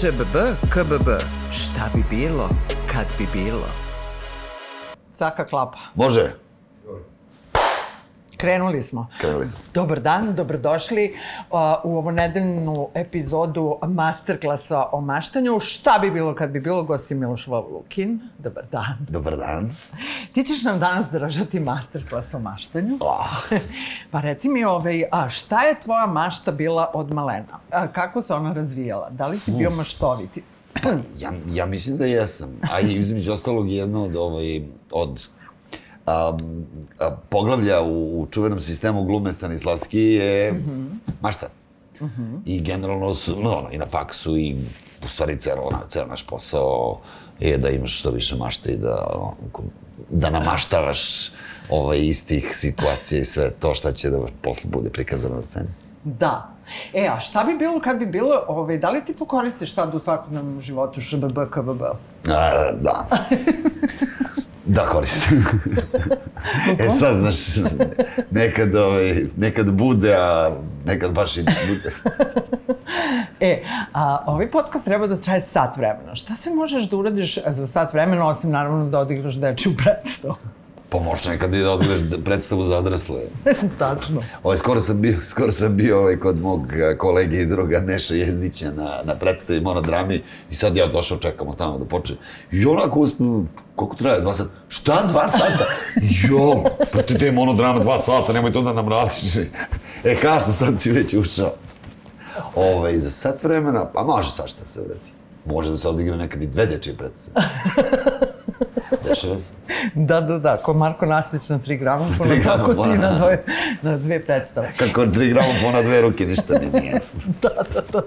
ŠBB, KBB. Šta bi bilo, kad bi bilo? Caka klapa. Može? Krenuli smo. Krenuli smo. Dobar dan, dobrodošli uh, u ovu nedeljnu epizodu masterklasa o maštanju. Šta bi bilo kad bi bilo gosti Miloš Vovlukin? Dobar dan. Dobar dan. Ti ćeš nam danas držati masterklas o maštanju. Ah. Pa reci mi, ovaj, a šta je tvoja mašta bila od malena? A, kako se ona razvijala? Da li si bio maštoviti? Ja, ja mislim da jesam. A između ostalog jedno od, ovaj, od a, a, poglavlja u, u čuvenom sistemu glume Stanislavski je mm -hmm. mašta. Mm -hmm. I generalno su, no, ono, i na faksu i u stvari ceo, ceo naš posao je da imaš što više mašte i da, da namaštavaš ovaj, istih situacija i sve to šta će da posle bude prikazano na sceni. Da. E, a šta bi bilo kad bi bilo, ovaj, da li ti to koristiš sad u svakodnevnom životu, ŠBB, KBB? A, da. Da, koristim. e sad, znaš, nekad, ovaj, nekad bude, a nekad baš i ne bude. e, a ovaj podcast treba da traje sat vremena. Šta se možeš da uradiš za sat vremena, osim naravno da odigraš dečju predstavu? Pa možeš nekad i da odigraš predstavu za odrasle. Tačno. Ovaj, skoro sam bio, skoro sam bio ovaj, kod mog kolege i druga Neša Jezdića na, na predstavi monodrami i sad ja došao, čekamo tamo da počne. I onako uspio, koliko traje, dva sata? Šta, dva sata? Jo, pa ti te monodrama dva sata, nemoj to da nam radiš. E, kasno sad si već ušao. Ove, ovaj, za sat vremena, pa može sad šta se vrati. Može da se odigra nekad i dve dečije predstave. Se. Da, da, da, ko Marko Nastić na tri gramofona, tako ti na dve, na dve predstave. Kako tri gramofona, dve ruke, ništa mi nije jasno. da, da, da.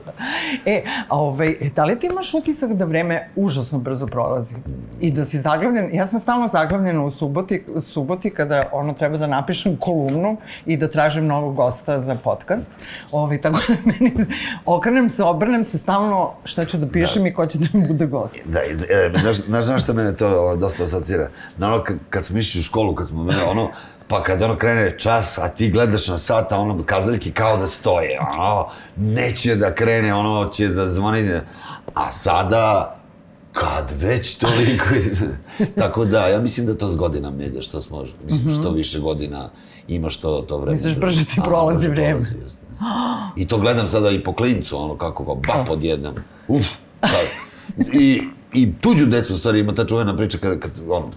E, a ovaj, da li ti imaš utisak da vreme užasno brzo prolazi? I da si zaglavljen, ja sam stalno zaglavljena u suboti, suboti kada ono treba da napišem kolumnu i da tražim novog gosta za podcast. Ovaj, tako da meni, okrenem se, obrnem se stalno šta ću da pišem da. i ko će da mi bude gost. Da, e, znaš, znaš, znaš šta mene to dosta asocira? Na ono, kad smo išli u školu, kad smo mene, ono, pa kad ono krene čas, a ti gledaš na sat, a ono, kazaljke kao da stoje, ono, neće da krene, ono, će zazvoniti, a sada, kad već toliko iz... Tako da, ja mislim da to s godinama ide, što smo, mislim, što mhm. više godina ima što to vreme. Misliš, brže ti prolazi vreme. I to gledam sada i po klincu, ono, kako ga bap odjednom. Uf, kad, I i tuđu decu, stvari, ima ta čuvena priča kada, kad, on,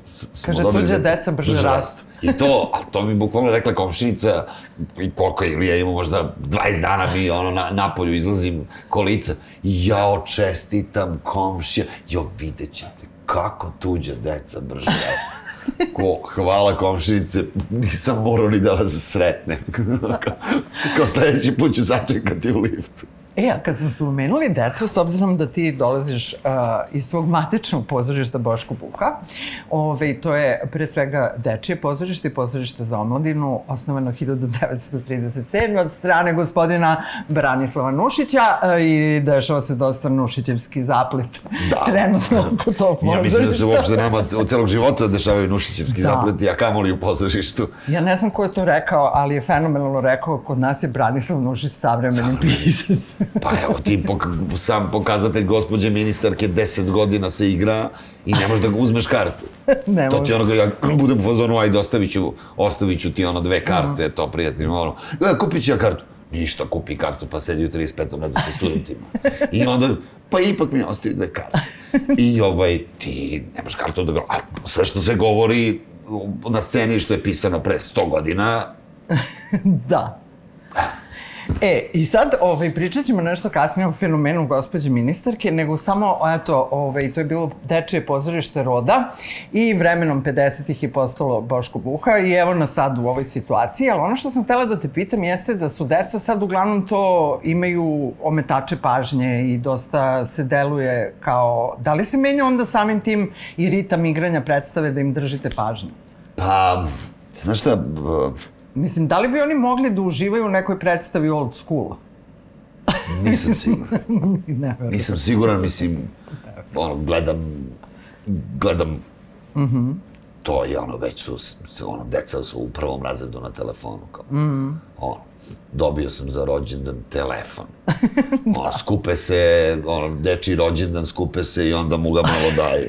Kaže, tuđa deca brže rastu. I to, a to mi bukvalno rekla komšinica, i koliko je Ilija ima, možda 20 dana mi, ono, na, napolju izlazim kolica, ja očestitam komšija, jo, vidjet ćete kako tuđa deca brže rastu. Ko, hvala komšinice, nisam morao ni da vas sretnem. Kao sledeći put ću začekati u liftu. E, a kad smo pomenuli decu, s obzirom da ti dolaziš uh, iz svog matičnog pozorišta Boško Buha, ove, to je pre svega dečije pozorište i pozorište za omladinu, osnovano 1937. od strane gospodina Branislava Nušića uh, i dešava se dosta Nušićevski zaplet da. trenutno oko tog pozorišta. Ja mislim da se uopšte nama od celog života dešavaju Nušićevski da. zapleti, a kamoli u pozorištu. Ja ne znam ko je to rekao, ali je fenomenalno rekao, kod nas je Branislav Nušić savremeni pisac. Pa evo ti pok sam pokazatelj gospođe ministarke 10 godina se igra i ne možeš da ga uzmeš kartu. ne to ti ono, ja budem u fazonu, ajde ostavit ću, ostavit ću ti ono dve karte, to prijatelj, ono, ja, kupit ću ja kartu. Ništa, kupi kartu, pa sedi u 35. radu sa studentima. I onda, pa ipak mi ostaje dve karte. I ovaj, ti nemaš kartu da ga, a sve što se govori na sceni što je pisano pre 100 godina, da. E, i sad ovaj, pričat ćemo nešto kasnije o fenomenu gospođe ministarke, nego samo, eto, ovaj, to je bilo dečije pozorište roda i vremenom 50-ih je postalo Boško Buha i evo nas sad u ovoj situaciji, ali ono što sam htela da te pitam jeste da su deca sad uglavnom to imaju ometače pažnje i dosta se deluje kao, da li se menja onda samim tim i ritam igranja predstave da im držite pažnju? Pa, znaš šta, Mislim, da li bi oni mogli da uživaju u nekoj predstavi old school? Nisam siguran. ne, Nisam siguran, mislim, ono, gledam, gledam, mm -hmm. to je ono, već su, ono, deca su u prvom razredu na telefonu, kao, mm. ono, dobio sam za rođendan telefon. ono, skupe se, ono, deči rođendan, skupe se i onda mu ga malo daju.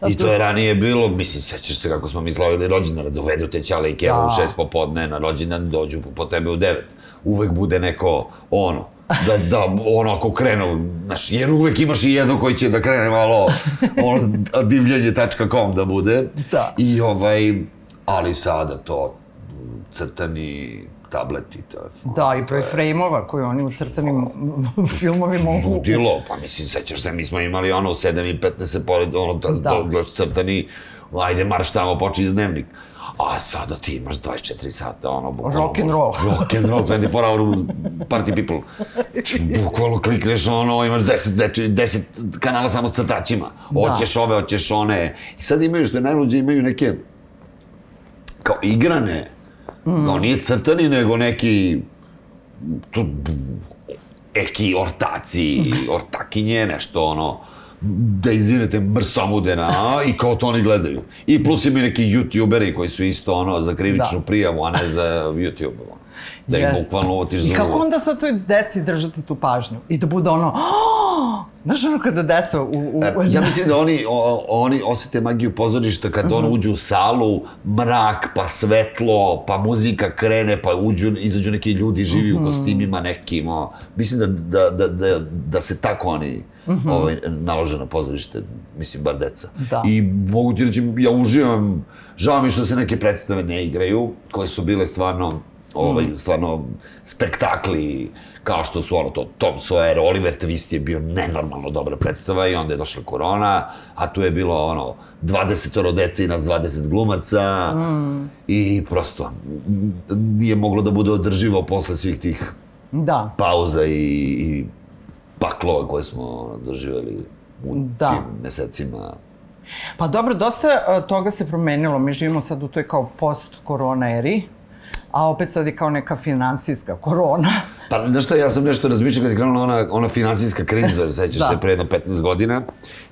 Ono. I to je ranije bilo, mislim, sećaš se kako smo mi slavili rođendan, da dovedu te Ćale i Keva Da. u šest popodne na rođendan, dođu po tebe u devet. Uvek bude neko, ono, da, da, ono, ako krenu, znaš, jer uvek imaš i jedno koji će da krene malo, ono, divljenje.com da bude. Da. I ovaj, ali sada to, crtani tableti, telefon. Da, i broj frejmova koji oni u crtanim filmovima mogu... Ludilo, pa mislim, sećaš se, mi smo imali ono u 7 i 15 se pored, ono, da, Da. da. gledaš crtani, ajde marš tamo, počinje dnevnik. A sada ti imaš 24 sata, ono, bukvalno... Rock and roll. Rock and roll, 24 hour party people. Bukvalno klikneš ono, imaš 10, deči, 10 kanala samo s crtačima. Hoćeš ove, hoćeš one. I sad imaju, što je najluđe, imaju neke kao igrane, mm. kao nije crtani, nego neki tu, eki ortaci, ortakinje, nešto ono, da izvinete, mrsomude na, a, i kao to oni gledaju. I plus imaju neki youtuberi koji su isto ono za krivičnu Da. prijavu, a ne za YouTube. Da ih Jeste. bukvalno otiš za I kako onda sad toj deci držati tu pažnju? I da bude ono, "Oh!" znaš ono kada deca u... u, E, Ja mislim da oni, o, oni osete magiju pozorišta kad ono uđu u salu, mrak, pa svetlo, pa muzika krene, pa uđu, izađu neki ljudi živi u kostimima nekim. O. Mislim da, da, da, da, da se tako oni ovaj, nalože na pozorište, mislim, bar deca. Da. I mogu ti reći, ja uživam, žao mi što se neke predstave ne igraju, koje su bile stvarno, ovaj, stvarno spektakli, kao što su ono to Tom Sawyer, Oliver Twist je bio nenormalno dobra predstava i onda je došla korona, a tu je bilo ono 20 dece i nas 20 glumaca mm. i prosto nije moglo da bude održivo posle svih tih Da, pauza i, i paklova koje smo doživjeli u Da. tim mesecima. pa dobro, dosta uh, toga se promenilo. Mi živimo sad u toj kao post-korona eri, a opet sad je kao neka finansijska korona. Pa, znaš šta, ja sam nešto razmišljao kad je krenula ona, ona finansijska kriza, sećaš Da. se, pre jedno 15 godina,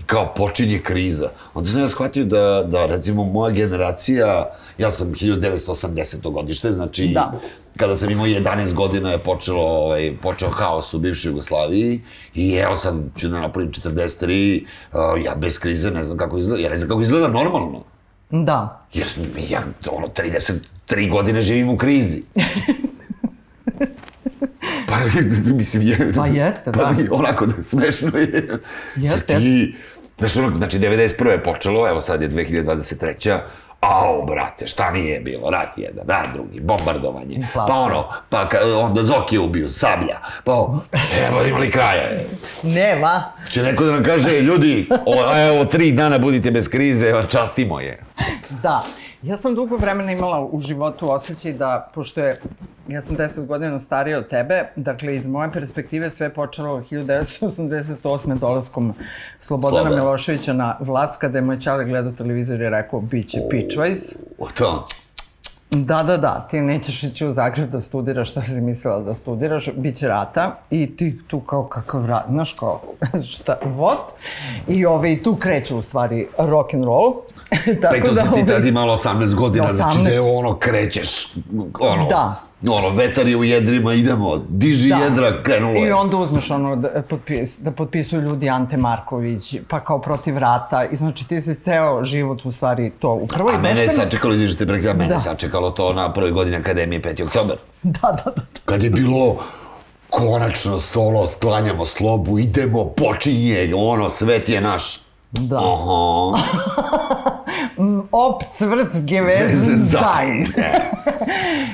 kao počinje kriza. Onda sam ja shvatio da, da recimo, moja generacija, ja sam 1980. godište, znači, Da. kada sam imao 11 godina je počelo, ovaj, počeo haos u bivšoj Jugoslaviji i evo sad ću da napravim 43, uh, ja bez krize ne znam kako izgleda, ja ne znam kako izgleda normalno. Da. Jer ja, ono, 33 godine živim u krizi. pa, mislim, je... Pa jeste, pa, da. onako, smešno je. Jeste, Jer ti, Znaš, ono, znači, 91. je počelo, evo sad je 2023. Ao, brate, šta nije bilo? Rat jedan, rat drugi, bombardovanje. Inflacija. Pa ono, pa ka, onda Zoki je ubio, sablja. Pa, evo, imali kraja. Nema. Će neko da nam kaže, "E, ljudi, o, evo, tri dana budite bez krize, častimo je. Da. Ja sam dugo vremena imala u životu osjećaj da, pošto je, ja sam 10 godina starija od tebe, dakle, iz moje perspektive sve je počelo 1988. dolaskom Slobodana Slobodan. Miloševića na vlast, kada je moj čale gledao televizor i rekao, bit će Pitchwise. O, to. Da, da, da, ti nećeš ići u Zagreb da studiraš šta si mislila da studiraš, bit će rata i ti tu kao kakav rat, znaš kao, šta, what? I ove, i tu kreće u stvari rock and roll. Pa i to si ti tad imala 18 godina, znači 18. da je ono, krećeš, ono, Da. ono, vetar je u jedrima, idemo, diži Da. jedra, krenulo je. I onda uzmeš ono da, potpis, da potpisuju ljudi Ante Marković, pa kao protiv rata. I znači ti si ceo život u stvari to upravo A i mene je sačekalo, izviš te prekada, mene Da. sačekalo to na prvoj godini Akademije 5. oktober. Da, da, da. Kad je bilo konačno solo, sklanjamo slobu, idemo, počinje, ono, svet je naš. Da. Aha. Op, cvrc, gewesen sein. Sein.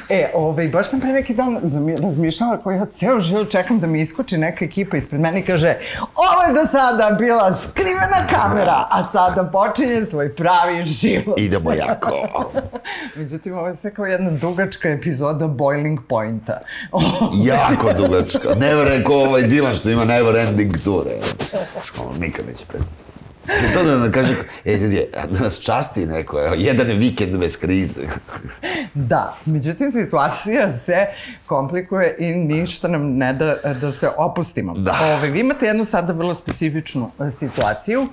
e, ovaj, baš sam pre neki dan razmišljala kako ja ceo život čekam da mi iskoči neka ekipa ispred mene i kaže ovo je do sada bila skrivena kamera, a sada počinje tvoj pravi život. Idemo jako. Međutim, ovo je sve kao jedna dugačka epizoda Boiling Pointa. jako dugačka. Never rekao ovaj Dilan što ima never ending tour. Nikad neće prestati. To da nam kaže, e ljudi, da nas časti neko, evo, jedan je vikend bez krize. Da, međutim situacija se komplikuje i ništa nam ne da da se opustimo. Da. Ove, vi imate jednu sada vrlo specifičnu e, situaciju.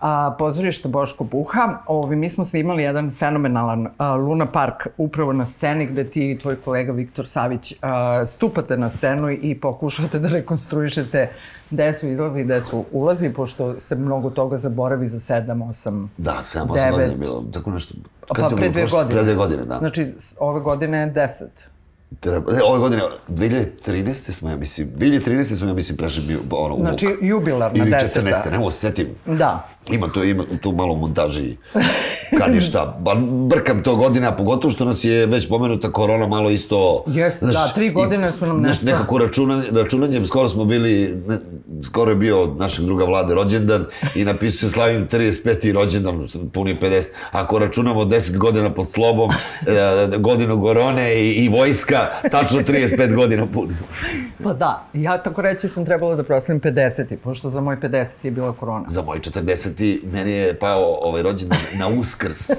A, pozorište Boško Buha. Ovi, mi smo snimali jedan fenomenalan a, Luna Park upravo na sceni gde ti i tvoj kolega Viktor Savić a, stupate na scenu i pokušate da rekonstruišete gde su izlazi i gde su ulazi, pošto se mnogo toga zaboravi za 7, 8, Da, 7, 8 Devet. godina je bilo, tako nešto. Pa pre dve godine. Pre dve godine, da. Znači, ove godine je 10. Treba, ne, ove godine, 2013. smo, ja mislim, 2013. smo, ja mislim, prešli bio, ono, u Znači, jubilarna Ili 10. 14. Ne mogu se setim. Da. Ima to, ima tu malo montaži. Kad je šta, ba, brkam to godine, a pogotovo što nas je već pomenuta korona malo isto... Jeste, da, tri godine su nam znaš, nestale. nekako računa, računanjem, skoro smo bili, ne, skoro je bio od našeg druga vlade rođendan i napisao se slavim 35. rođendan, puni 50. Ako računamo 10 godina pod slobom, e, godinu korone i, i vojska, tačno 35 godina puni. Pa da, ja tako reći sam trebala da proslavim 50. pošto za moj 50. je bila korona. Za moj 40. meni je pao ovaj rođendan na uskrs.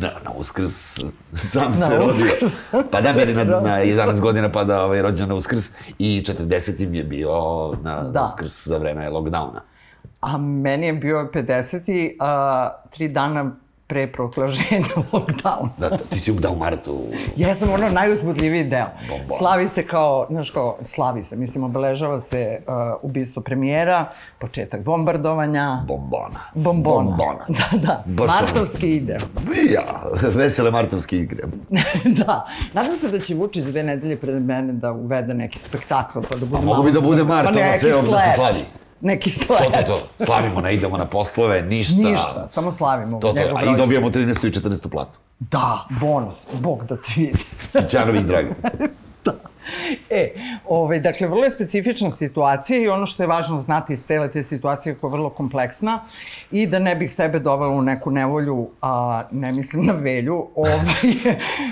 Na, na uskrs sam Na se rodio. Uskrs. Pa da, meni na, na 11 godina pada ovaj rođendan na uskrs i 40. mi je bio na, Da. na uskrs za vreme lockdowna. A meni je bio 50. A, tri dana pre proglašenja lockdowna. Da, da, ti si ugdao u martu. Ja sam ono najuzbudljiviji deo. Bombona. Slavi se kao, znaš kao, slavi se, mislim, obeležava se uh, ubistvo premijera, početak bombardovanja, Bombona. bombona. Bombona. Da, da, Baš ono. martovski ide. Ja, vesele martovske igre. da, nadam se da će Vučić dve nedelje pred mene da uvede neki spektakl, pa da bude mogu bi da bude mart, pa ono, ceo da se slavi. Neki slet. To, to, to. Slavimo, ne idemo na poslove, ništa. Ništa, samo slavimo To, to. njegov A i dobijamo 13. i 14. platu. Da, bonus, Bog da te vidi. Kićanović Dragan. E, ovaj, dakle, vrlo je specifična situacija i ono što je važno znati iz cele te situacije koja je vrlo kompleksna i da ne bih sebe dovela u neku nevolju, a ne mislim na velju, ovaj,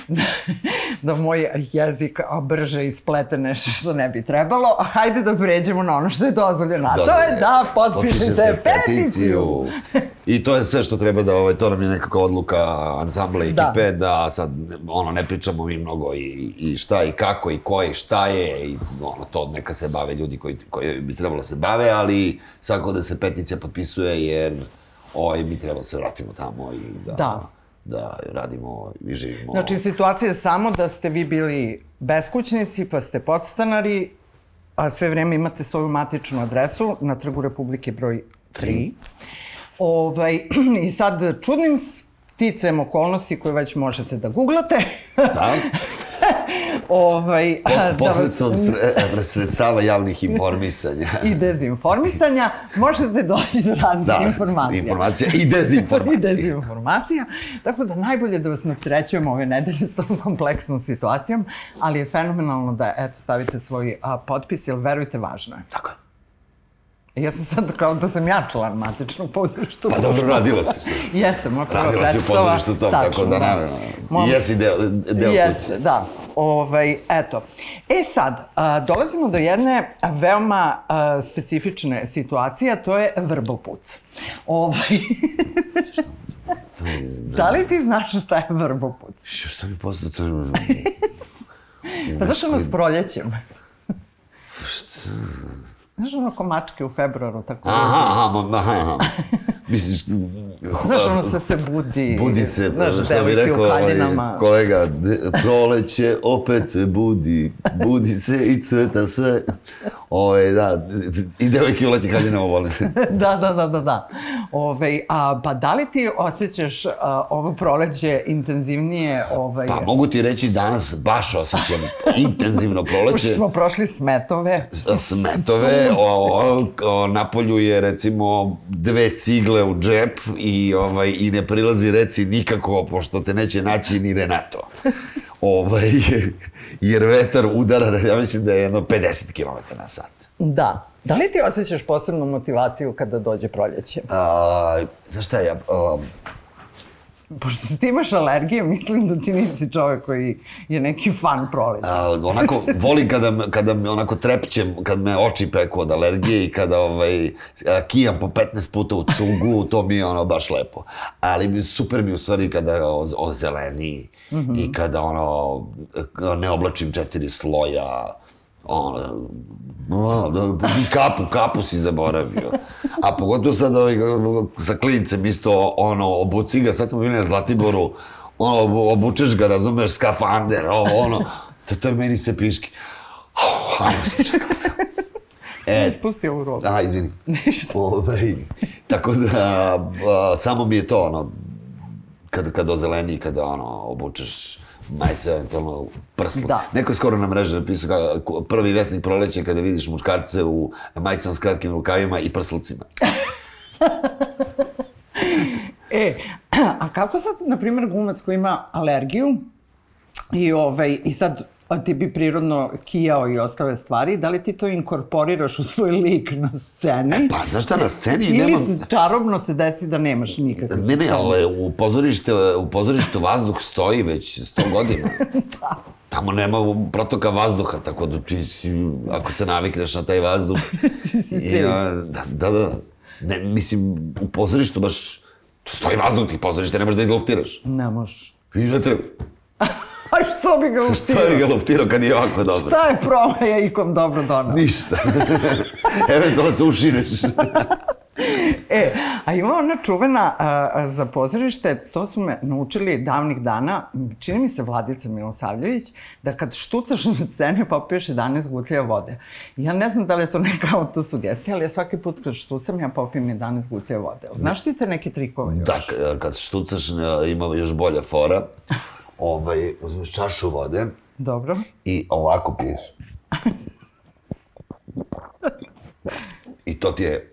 da, da moj jezik brže isplete nešto što ne bi trebalo, a hajde da pređemo na ono što je dozvoljeno, a to je da potpišete peticiju. I to je sve što treba da, ovaj, to nam je nekakva odluka ansambla i Da. ekipe, da. sad, ono, ne pričamo mi mnogo i, i šta i kako i ko i šta je i ono, to neka se bave ljudi koji, koji bi trebalo da se bave, ali svako da se peticija potpisuje jer ovaj, mi treba da se vratimo tamo i da, Da. da radimo i živimo. Znači, situacija je samo da ste vi bili beskućnici, pa ste podstanari, a sve vreme imate svoju matičnu adresu na Trgu Republike broj 3. Ovaj, I sad, čudnim sticem okolnosti koje već možete da googlate, Da? ovaj, Po, da vas- posredstvom sre- sredstava javnih informisanja. i dezinformisanja, možete doći do raznih Da, informacija. informacija i dezinformacija. I dezinformacija. Tako da najbolje da vas ne opterećujemo ove nedelje s tom kompleksnom situacijom, ali je fenomenalno da eto, stavite svoj a, potpis, jer verujte, važno je. Tako je. Ja sam sad kao da sam ja član matičnog pozorišta. Pa dobro, radila si što. Jeste, moja prva Radila si u predstava. pozorištu tom, tako da, da. Mom- jesi deo, deo Jeste, kuće. da. Ovaj, eto. E sad, a, dolazimo do jedne veoma a, specifične situacije, a to je vrbopuc. Ovaj... da li ti znaš šta je vrbopuc? Što, što mi posle to... Pa zašto ono s proljećem? Znaš ono ko mačke u februaru, tako. Aha, aha, aha, aha. Misliš... Znaš ono se se budi... Budi se, znaš, što bi rekao ovaj, kolega, proleće opet se budi, budi se i cveta sve. Ove, da, i devojke u letnjih haljinama vole. da, da, da, da, da. Ove, a, pa da li ti osjećaš a, ovo proleće intenzivnije? Ovaj, Pa mogu ti reći danas baš osjećam intenzivno Pošto proleće. smo prošli smetove. smetove, o, o, o, napolju je recimo dve cigle u džep i, ovaj, i ne prilazi reci nikako, pošto te neće naći ni Renato. Ovaj, jer vetar udara, ja mislim da je jedno 50 km na sat. Da. Da li ti osjećaš posebnu motivaciju kada dođe proljeće? A, znaš šta, ja, a, Pošto ti imaš alergije, mislim da ti nisi čovek koji je neki fan proleća. a, onako, volim kada, kada me onako trepćem, kad me oči peku od alergije i kada ovaj, kijam po 15 puta u cugu, to mi je ono baš lepo. Ali super mi u stvari kada o, o zeleni i kada ono, ne oblačim četiri sloja, ono, no, da, i kapu, kapu si zaboravio. A pogotovo sad ovaj, sa klincem isto, ono, obuci ga, sad smo bili na Zlatiboru, ono, obučeš ga, razumeš, skafander, ovo, ono, to, to je meni se piški. Oh, ajmo se čekati. E, ispusti ovu robu. A, izvini. Ništa. Ove, tako da, a, samo mi je to, ono, kad, kad ozeleni, kada, ono, obučeš majicu, eventualno prslu. Da. Neko je skoro na mreži napisao kao prvi vesnik proleće kada vidiš muškarce u majicama s kratkim rukavima i prslucima. E, a kako sad, na primjer, glumac koji ima alergiju i, ovaj, i sad ti bi prirodno kijao i ostale stvari, da li ti to inkorporiraš u svoj lik na sceni? Pa, znaš šta, na sceni Ili nemam... se čarobno se desi da nemaš nikakve Ne, ne, ali u pozorište, u pozorištu vazduh stoji već 100 godina. da. Tamo nema protoka vazduha, tako da ti si, ako se navikneš na taj vazduh... Ti si i, a, da, da, da. Ne, mislim, u pozorištu baš stoji vazduh, ti pozorište ne možeš da izluftiraš. Ne možeš. I ne treba. A što bi ga Što je uštirao? ga luptirao kad je ovako dobro? Šta je promaja ikom dobro donao? Ništa. Eventualno se ušineš. E, a ima ona čuvena a, a, za pozorište, to su me naučili davnih dana, čini mi se Vladica Milosavljević, da kad štucaš na sceni popiješ 11 gutlja vode. Ja ne znam da li je to neka autosugestija, ali ja svaki put kad štucam ja popijem 11 gutlja vode. Znaš ti te neke trikove još? Da, kad štucaš ima još bolja fora. Ovaj, uzmeš čašu vode Dobro. i ovako piješ. I to ti je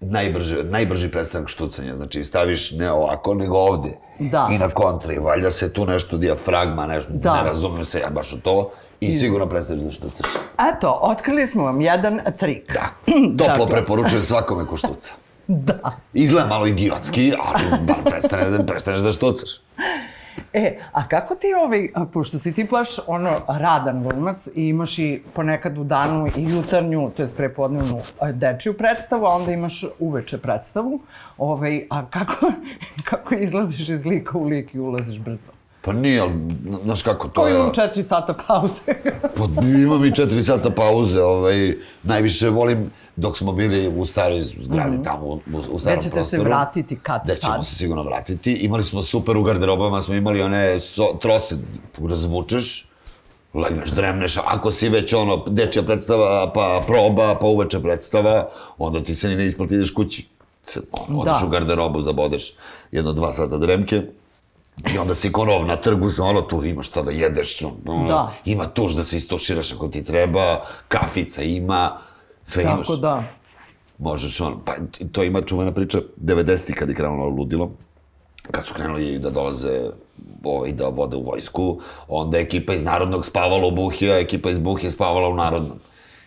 najbrži, najbrži prestanak štucanja. Znači, staviš ne ovako, nego ovde. Da. I na kontri. Valjda se tu nešto dijafragma, nešto, Da. ne razumem se ja baš u to. I sigurno prestaneš da štucaš. Eto, otkrili smo vam jedan trik. Da. Toplo Dakle. preporučujem svakome ko štuca. Da. Izgleda malo idiotski, ali bar prestaneš, da, prestaneš da štucaš. E, a kako ti ovaj, pošto si ti baš ono radan glumac i imaš i ponekad u danu i jutarnju, to je prepodnevnu a, dečiju predstavu, a onda imaš uveče predstavu, ovaj, a kako, kako izlaziš iz lika u lik i ulaziš brzo? Pa nije, ali, znaš kako to To je... imam četiri sata pauze. Pa imam i četiri sata pauze, ovaj, najviše volim dok smo bili u staroj zgradi tamo, u, u starom Mhm. ćete se prostoru. vratiti, kad, Gde ćemo tad? se sigurno vratiti. Imali smo super u garderobama, smo imali one so, trose, razvučeš, legneš, dremneš, ako si već ono, dečja predstava, pa proba, pa uveče predstava, onda ti se ni ne isplati ideš kući. Ono, odeš Da. u garderobu, zabodeš jedno, dva sata dremke, I onda si korov na trgu, za ono, tu imaš šta da jedeš, ono, Da. ima tuš da se istuširaš ako ti treba, kafica ima, sve imaš. Tako da. Možeš on, pa to ima čuvena priča, 90-ih kad je krenulo ludilo, kad su krenuli da dolaze ovaj, da vode u vojsku, onda je ekipa iz Narodnog spavala u Buhi, a ekipa iz Buhe spavala u Narodnom.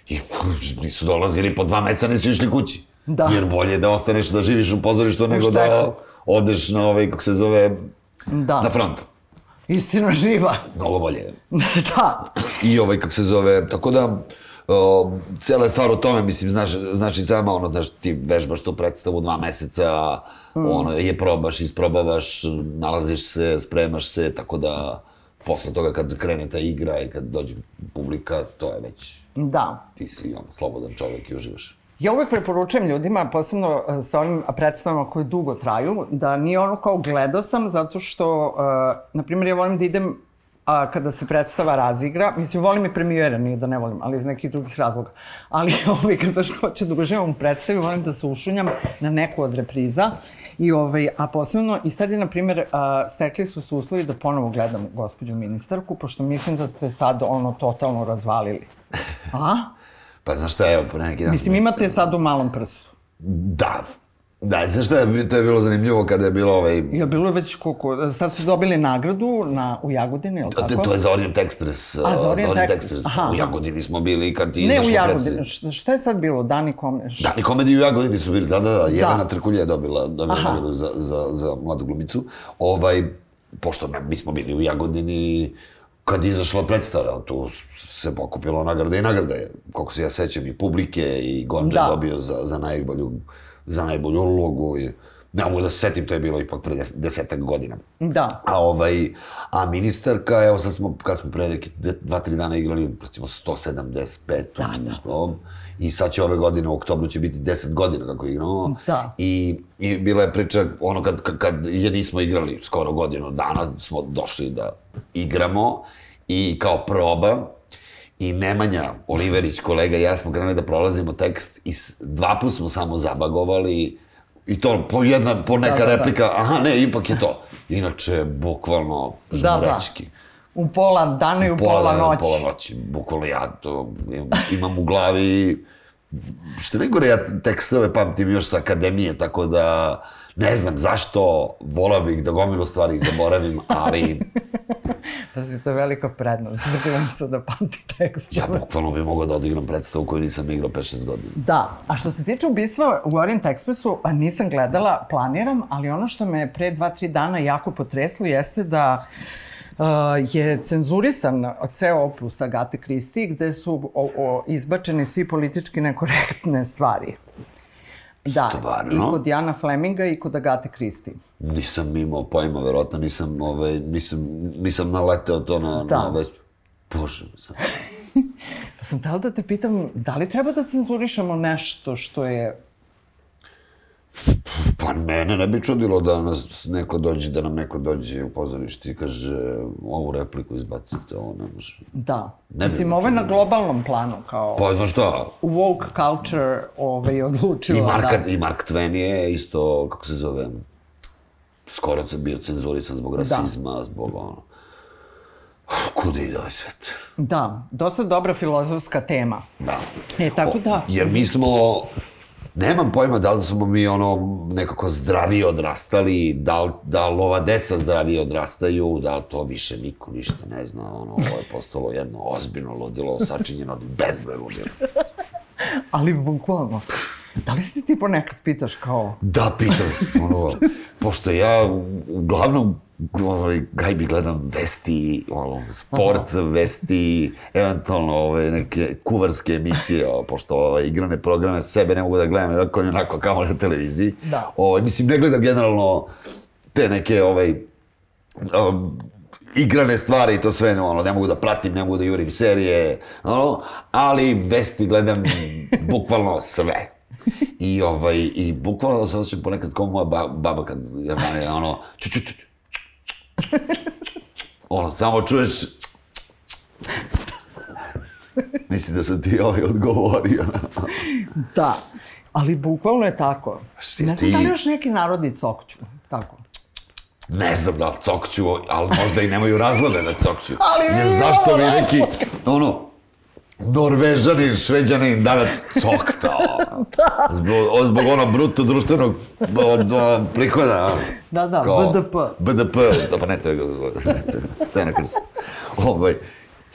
I nisu dolazili po dva meseca, nisu išli kući. Da. Jer bolje je da ostaneš da živiš u pozorištu nego da odeš na ovaj, kako se zove, Da. na front. Istina živa. Mnogo bolje. da. I ovaj, kako se zove, tako da, o, cijela je stvar o tome, mislim, znaš, znaš i sama, ono, znaš, ti vežbaš tu predstavu dva meseca, ono, je probaš, isprobavaš, nalaziš se, spremaš se, tako da, posle toga kad krene ta igra i kad dođe publika, to je već, Da. ti si, ono, slobodan čovjek i uživaš. Ja uvek preporučujem ljudima, posebno e, sa ovim predstavama koje dugo traju, da nije ono kao gledao sam, zato što, uh, na primjer, ja volim da idem a, kada se predstava razigra, mislim, volim i premijere, nije da ne volim, ali iz nekih drugih razloga. Ali ovaj, kad baš hoće da uživam u predstavi, volim da se ušunjam na neku od repriza. I, ovaj, a posebno, i sad je, na primjer, a, stekli su se uslovi da ponovo gledam gospođu ministarku, pošto mislim da ste sad ono totalno razvalili. A? Pa znaš šta, evo, pre neki dan... Mislim, imate sad u malom prstu. Da. Da, znaš šta, je- to je bilo zanimljivo kada je bilo ovaj... Ja, bilo je već koliko, sad su dobili nagradu na, u Jagodini, ili To, tako? to je za Orient Express. A, za Orient Orient Express, aha. U Jagodini smo bili kad ti Ne u Jagodini, šta, je sad bilo, Dani Komeš? Da, i komediji u Jagodini su bili, da, da, da, Jelena Trkulja je dobila, dobila nagradu za, za, za mladu glumicu. Ovaj, pošto mi smo bili u Jagodini, kad je izašla predstava, tu se pokupilo nagrada i nagrada je, koliko se ja sećam, i publike, i Gonđa Da. dobio za, za najbolju za najbolju ulogu i Ne mogu da se setim, to je bilo ipak pre des, desetak godina. Da. A, ovaj, a ministarka, evo sad smo, kad smo pre neki dva, tri dana igrali, recimo 175. Da, da. I sad će ove godine, u oktobru će biti 10 godina kako igramo. Da. I, I bila je priča, ono, kad, kad, kad je nismo igrali skoro godinu dana, smo došli da igramo i kao proba, I Nemanja Oliverić, kolega i ja smo krenuli da prolazimo tekst i dva put smo samo zabagovali i to po jedna, po neka Da, da, da. replika, aha ne, ipak je to. Inače, bukvalno Da, da. žmurečki. U pola dana i u pola, noći. Pola noći, bukvalno ja to imam u glavi, što najgore, ja tekstove pamtim još sa akademije, tako da ne znam zašto, volao bih da gomilu stvari zaboravim, ali Pazi, to je velika prednost za glumca da pamti tekst. ja bukvalno bi mogao da odigram predstavu koju nisam igrao 5-6 godina. Da, a što se tiče ubistva u Orient Expressu, nisam gledala, planiram, ali ono što me pre dva, tri dana jako potreslo jeste da uh, je cenzurisan ceo opus Agate Kristi gde su o, o, izbačene svi politički nekorektne stvari. Da, Stvarno? i kod Jana Fleminga i kod Agate Kristi. Nisam imao pojma, verovatno nisam, ovaj, nisam, nisam naleteo to na, Da. na vest... Bože, sam... Pa sam htela da te pitam, da li treba da cenzurišemo nešto što je Pa mene ne bi čudilo da nas neko dođe, da nam neko dođe u pozorište i kaže ovu repliku izbacite, ovo ne može. Da. Ne Mislim, ovo je na globalnom planu, kao Pa, znaš šta, woke culture ovaj, odlučila i, Marka, da... i Mark Twain je isto, kako se zove, skoro bio cenzurisan zbog rasizma, zbog ono... Kuda ide ovaj svet? Da, dosta dobra filozofska tema. Da. E, tako da... Jer mi smo, nemam pojma da li smo mi ono nekako zdravije odrastali, da li, da li ova deca zdravije odrastaju, da li to više niko ništa ne zna, ono, ovo je postalo jedno ozbiljno ludilo, sačinjeno od bezbroj ludilo. Ali bukvalno, da li se ti ponekad pitaš kao... Da, pitam se, ono, pošto ja uglavnom ovaj, gajbi gledam vesti, ono, sport, vesti, eventualno ove, neke kuvarske emisije, o, pošto ovaj, igrane programe sebe ne mogu da gledam, jer ako onako kao na televiziji. Da. Ovaj, mislim, ne gledam generalno te neke, ovaj, um, igrane stvari i to sve, ono, ne mogu da pratim, ne mogu da jurim serije, ono, ali vesti gledam bukvalno sve. I, ovaj, i bukvalno se osjećam ponekad kao moja ba, baba kad je mene, ono, ču, ču, ču, ču. Ono, samo čuješ Mislim da sam ti ovaj odgovorio. Da, ali bukvalno je tako. Si ne znam ti- da li još neki narodi cokću, tako. Ne znam da li cokću, ali možda i nemaju razloga da cokću. Ali Jer mi zašto imamo neki, ono, Norvežanin, šveđanin danas coktao. da. Zbog, zbog ono bruto društvenog od, od, prihoda. Da, da, Kao BDP. BDP, da pa ne, to je na krst. Ovaj,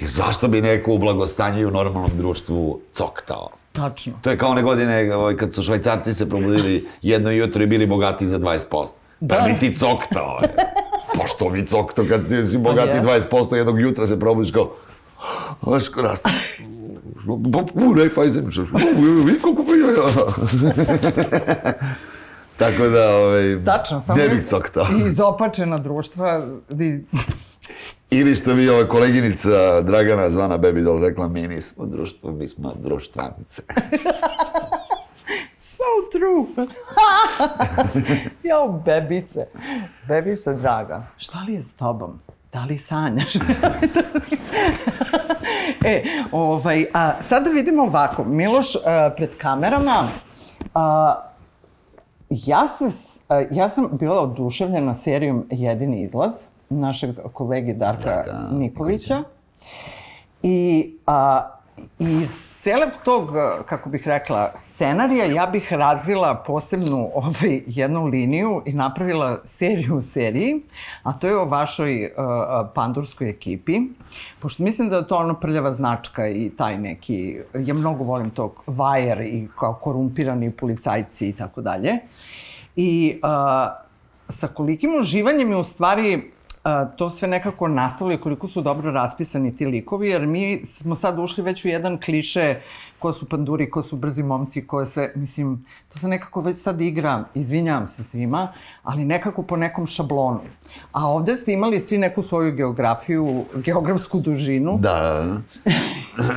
jer zašto bi neko u blagostanju i u normalnom društvu coktao? Tačno. To je kao one godine ovaj, kad su švajcarci se probudili jedno jutro i bili bogati za 20%. Da, Da. bi ti coktao. je. Pa što mi coktao kad ti si bogati je. 20% jednog jutra se probudiš kao Vaško raste. U, Raiffeisen. Vidi koliko pa ja. Tako da, ovaj, Tačno, samo ne bih coktao. izopačena društva i Ili što bi ova koleginica Dragana zvana Baby Doll rekla, mi nismo društvo, mi smo društvanice. So true. Jao, bebice. Bebice draga. Šta li je s tobom? Da li sanjaš? E, ovaj, a sad da vidimo ovako. Miloš, a, pred kamerama, a, ja, se, a, ja sam bila oduševljena serijom Jedini izlaz našeg kolege Darka Darka Nikolića. I a, iz celog tog, a, kako bih rekla, scenarija, ja bih razvila posebnu ovaj, jednu liniju i napravila seriju u seriji, a to je o vašoj a, pandurskoj ekipi, pošto mislim da je to ono prljava značka i taj neki, ja mnogo volim tog vajer i kao korumpirani policajci i tako dalje. I a, sa kolikim uživanjem je u stvari to sve nekako nastalo i koliko su dobro raspisani ti likovi, jer mi smo sad ušli već u jedan kliše ko su panduri, ko su brzi momci, ko sve, mislim, to se nekako već sad igra, izvinjavam se svima, ali nekako po nekom šablonu. A ovde ste imali svi neku svoju geografiju, geografsku dužinu. Da.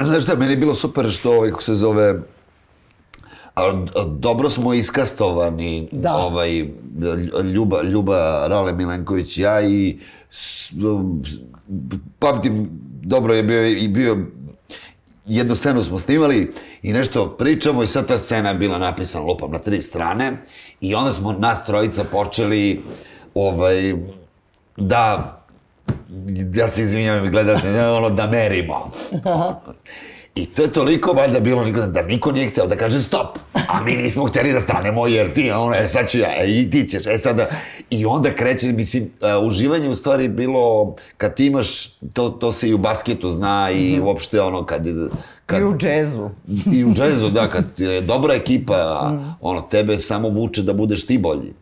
Znaš šta, meni je bilo super što ovaj, kako se zove, a, dobro smo iskastovani, Da. ovaj, Ljuba, Ljuba Rale Milenković, ja i s, pamtim, dobro je bio i bio jednu scenu smo snimali i nešto pričamo i sad ta scena je bila napisana lupam na tri strane i onda smo nas trojica počeli ovaj, da ja se izvinjam gledalcima, ono da merimo. I to je toliko valjda bilo da niko nije hteo da kaže stop, a mi nismo hteli da stanemo jer ti, ono, e, sad ću ja, e, i ti ćeš, e sada, i onda kreće, mislim, a, uživanje u stvari bilo, kad ti imaš, to, to se i u basketu zna i uopšte ono, kad, kad I u džezu. i u džezu, da, kad je dobra ekipa, ono, tebe samo vuče da budeš ti bolji.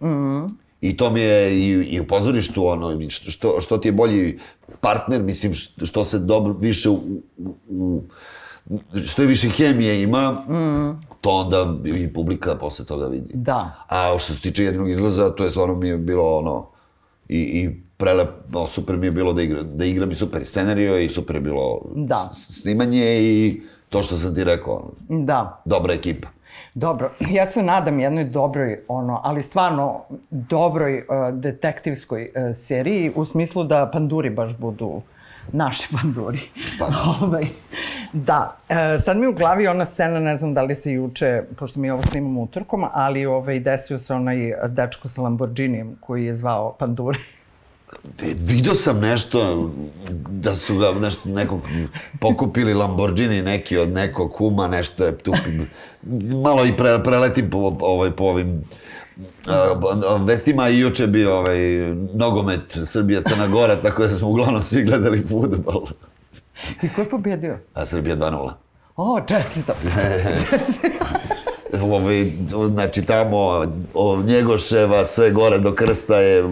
I to mi je i, i u pozorištu, ono, što, što, što ti je bolji partner, mislim, što, se dobro, više u, u, u što je više hemije ima, to onda i publika posle toga vidi. Da. A što se tiče jednog izlaza, to je stvarno mi je bilo ono, i, i prelep, no, super mi je bilo da, igra, da igram i super scenario i super je bilo Da. snimanje i to što sam ti rekao, Da. dobra ekipa. Dobro, ja se nadam jednoj dobroj, ono, ali stvarno dobroj uh, detektivskoj uh, seriji, u smislu da panduri baš budu naši panduri. Pa. ovaj, da, e, sad mi u glavi ona scena, ne znam da li se juče, pošto mi ovo snimamo utorkom, ali ovaj, desio se onaj dečko sa Lamborghinijem koji je zvao pandure. E, Vidio sam nešto, da su ga nešto, nekog pokupili Lamborghini neki od nekog kuma, nešto je tu, malo i pre, preletim po, ovaj, po ovim vestima i juče bio ovaj, nogomet Srbija Crna Gora, tako da smo uglavnom svi gledali futbol. I ko je pobedio? A Srbija 2-0. O, čestitam. Ovaj, znači tamo od Njegoševa sve gore do krsta je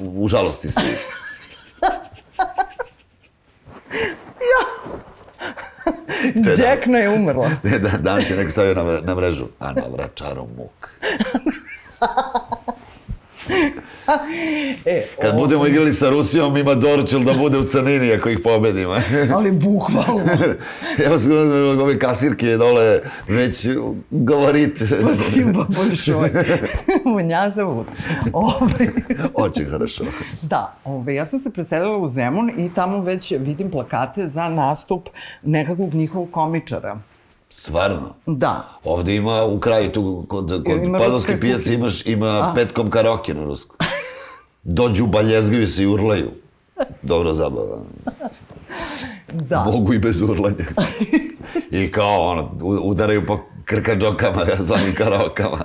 u žalosti svi. Džekna je umrla. Ne, da, danas je neko stavio na, na mrežu. A na vračaru muk. E, Kad budemo igrali sa Rusijom, ima Dorčul da bude u crnini ako ih pobedimo. ali bukvalno. Evo se ove kasirke dole već govorite. Спасибо большое. Меня зовут. Ovaj, Oči хорошо. da, ovaj, ja sam se preselila u Zemun i tamo već vidim plakate za nastup nekakvog njihovog komičara. Stvarno. Da. Ovde ima u kraju tu kod, kod Ima Padovske pijace imaš, ima petkom karaoke na rusku. Dođu baljezgaju se i urlaju. Dobro zabava. Da. Mogu i bez urlanja. I kao ono, udaraju po krkađokama za onim karaokama.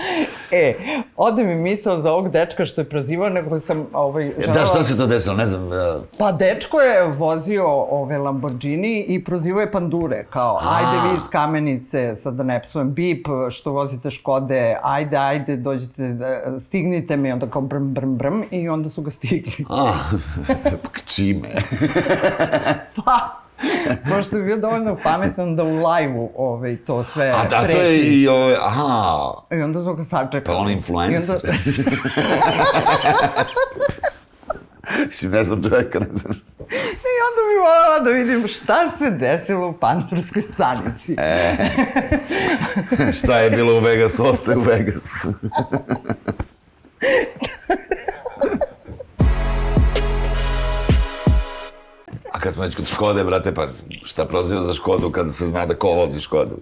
E, ode mi misao za ovog dečka što je prozivao, nego sam ovaj, želela... Da, šta se to desilo, ne znam. e, Pa dečko je vozio ove Lamborghini i prozivao je pandure, kao, A. ajde vi iz kamenice, sad da ne psujem, bip, što vozite Škode, ajde, ajde, dođite, da- stignite mi, onda kao brm, brm, brm, i onda su ga stigli. A, k čime? Pa, možda je bio dovoljno pametan da u lajvu ovaj, to sve A, da, to preti. je i ove, aha, I onda su ga sačekali. Pa on influencer. I onda, mislim, ne znam čoveka, ne znam. I onda bi voljela da vidim šta se desilo u Panturskoj stanici. E. Šta je bilo u Vegasu, ostaje u Vegasu. Smo već kod Škode, brate, pa šta proziva za Škodu kada se zna da ko vozi Škodu?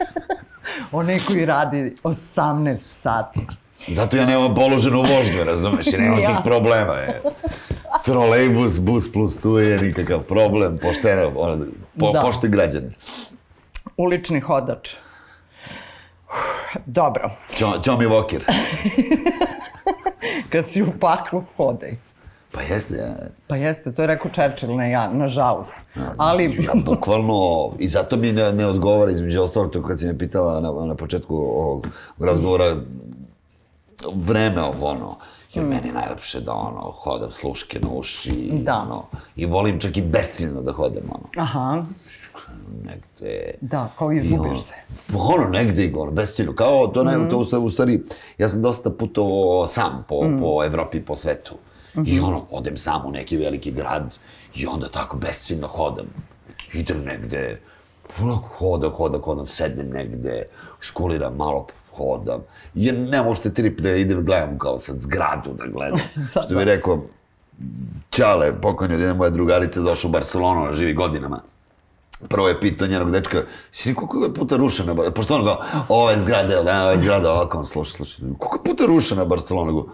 Onaj koji radi 18 sati. Zato ja nemam položenu vožnju, razumeš, i nemam ja. tih problema. Je. Trolejbus, bus plus tu je nikakav problem, pošteno, ono, po, Da. pošten građan. Ulični hodač. Dobro, Ćo, Ćomi Vokir. kad si u paklu, hodaj. Pa jeste, ja. Pa jeste, to je rekao Churchill, ne ja, nažalost. Ali, Ja, bukvalno, i zato mi ne, ne odgovara, između ostalog, to kad si me pitala na, na početku ovog razgovora, vreme ovo ono, jer meni je najlepše da ono, hodam sluške na uši, Da. ono, i volim čak i besciljno da hodam, ono, Aha, negde, da, kao izgubiš ono, se. Ono, negde, ono, besciljno, kao, to ne, to u stvari- ja sam dosta putovao sam po, po Evropi, po svetu. I ono, odem sam u neki veliki grad i onda tako besciljno hodam. Idem negde, onako hodam, hodam, hodam, sednem negde, skuliram malo, hodam. Jer ne možete trip da idem gledam kao sad zgradu da gledam. Što bi rekao, Ćale, pokojni od jedne moje drugarice, došao u Barcelonu, ona živi godinama. Prvo je pitao njenog dečka, si ni koliko je puta rušena, pošto on ga, ova je zgrada, da, ova je zgrada, ovako, on sluša, sluša, koliko je puta rušena Barcelona, go,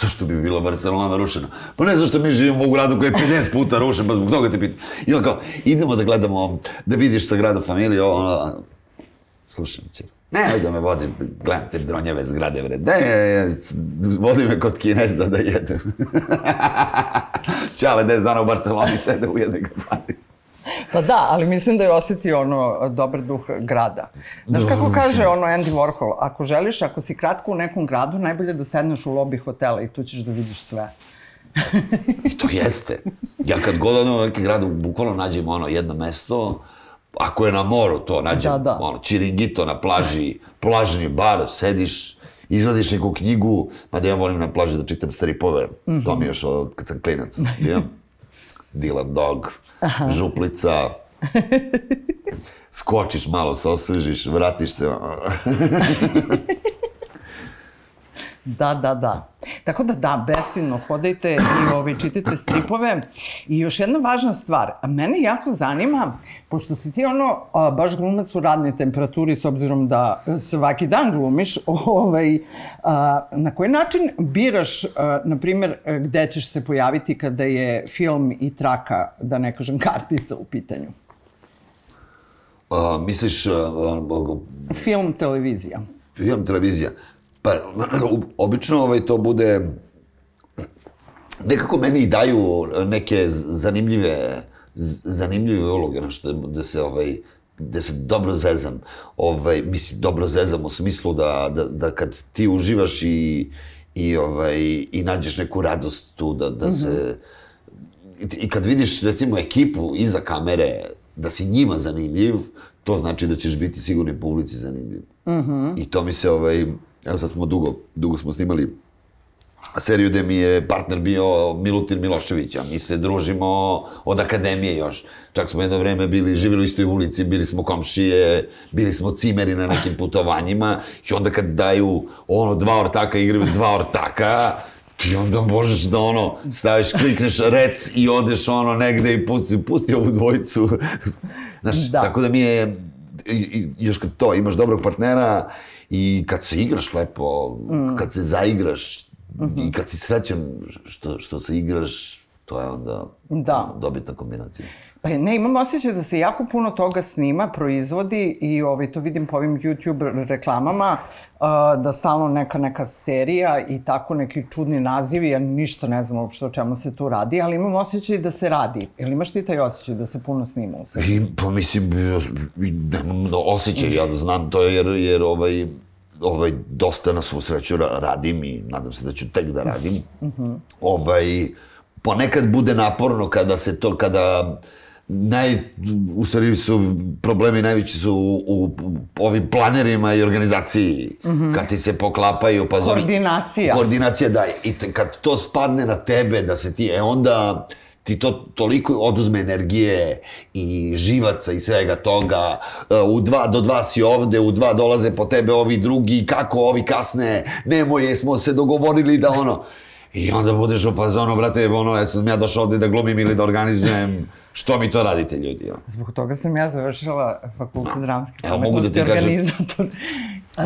zašto bi bila Barcelona rušena? Pa ne, zašto mi živimo u gradu koji je 50 puta rušen, pa zbog toga te pitam. I on kao, idemo da gledamo, da vidiš sa grada familiju, ovo, ono, slušaj, će, ne, ajde da me vodiš, da gledam te dronjeve zgrade, bre, ne, vodi me kod Kineza da jedem. Čale, 10 dana u Barceloni sede u jednoj kafanici. Pa da, ali mislim da je osetio ono dobar duh grada. Znaš kako kaže ono Andy Warhol, ako želiš, ako si kratko u nekom gradu, najbolje da sedneš u lobi hotela i tu ćeš da vidiš sve. I to jeste. Ja kad god u neki grad, bukvalno nađem ono jedno mesto, ako je na moru to, nađem Da, da. ono, čiringito na plaži, plažni bar, sediš, izvadiš neku knjigu, mada ja volim na plaži da čitam stripove, to mi još od kad sam klinac bio. Dylan Dog, župlica, skočiš malo, se osvežiš, vratiš se. Da, da, da. Tako da da, besciljno hodajte i ovaj, čitajte stripove. I još jedna važna stvar, a mene jako zanima, pošto si ti ono, a, baš glumac u radnoj temperaturi, s obzirom da svaki dan glumiš, ovaj, a, na koji način biraš, a, na primjer, gde ćeš se pojaviti kada je film i traka, da ne kažem kartica u pitanju? A, misliš, a, a, Film, televizija. film, televizija. Pa, obično ovaj, to bude... Nekako meni daju neke zanimljive, zanimljive uloge, na što da se ovaj, da se dobro zezam. Ovaj, mislim, dobro zezam u smislu da, da, da kad ti uživaš i, i, ovaj, i nađeš neku radost tu, da, da se... I, I kad vidiš, recimo, ekipu iza kamere, da si njima zanimljiv, to znači da ćeš biti sigurno i publici zanimljiv. I to mi se, ovaj, evo sad smo dugo, dugo smo snimali seriju gde mi je partner bio Milutin Milošević, a mi se družimo od akademije još. Čak smo jedno vreme bili, živjeli u istoj ulici, bili smo komšije, bili smo cimeri na nekim putovanjima i onda kad daju ono dva ortaka, igraju dva ortaka, ti onda možeš da ono, staviš, klikneš rec i odeš ono negde i pusti, pusti ovu dvojicu. Znaš, Da. tako da mi je, i, još kad to, imaš dobrog partnera i kad se igraš lepo, kad se zaigraš i kad si srećan što, što se igraš, to je onda Da. dobitna kombinacija. Pa ne, imam osjećaj da se jako puno toga snima, proizvodi i ovaj, to vidim po ovim YouTube reklamama, uh, da stalno neka neka serija i tako neki čudni nazivi, ja ništa ne znam uopšte o čemu se tu radi, ali imam osjećaj da se radi. Jel imaš ti taj osjećaj da se puno snima u seriji? I, pa mislim, da osjećaj, ja znam to jer, jer ovaj, ovaj, dosta na svu sreću ra- radim i nadam se da ću tek da radim. Ovaj, ponekad bude naporno kada se to, kada naj, u stvari su problemi najveći su u, u, u ovim planerima i organizaciji. Kad ti se poklapaju, pa zove... Koordinacija. Koordinacija, da. I te, kad to spadne na tebe, da se ti, e onda ti to toliko oduzme energije i živaca i svega toga. E, U dva, do dva si ovde, u dva dolaze po tebe ovi drugi, kako ovi kasne, nemoj, jesmo se dogovorili da ono... I onda budeš u fazonu, brate, ono, jesam ja došao ovde da glumim ili da organizujem, što mi to radite, ljudi? Zbog toga sam ja završila fakultet dramske Evo, mogu da ti kažem- organizator.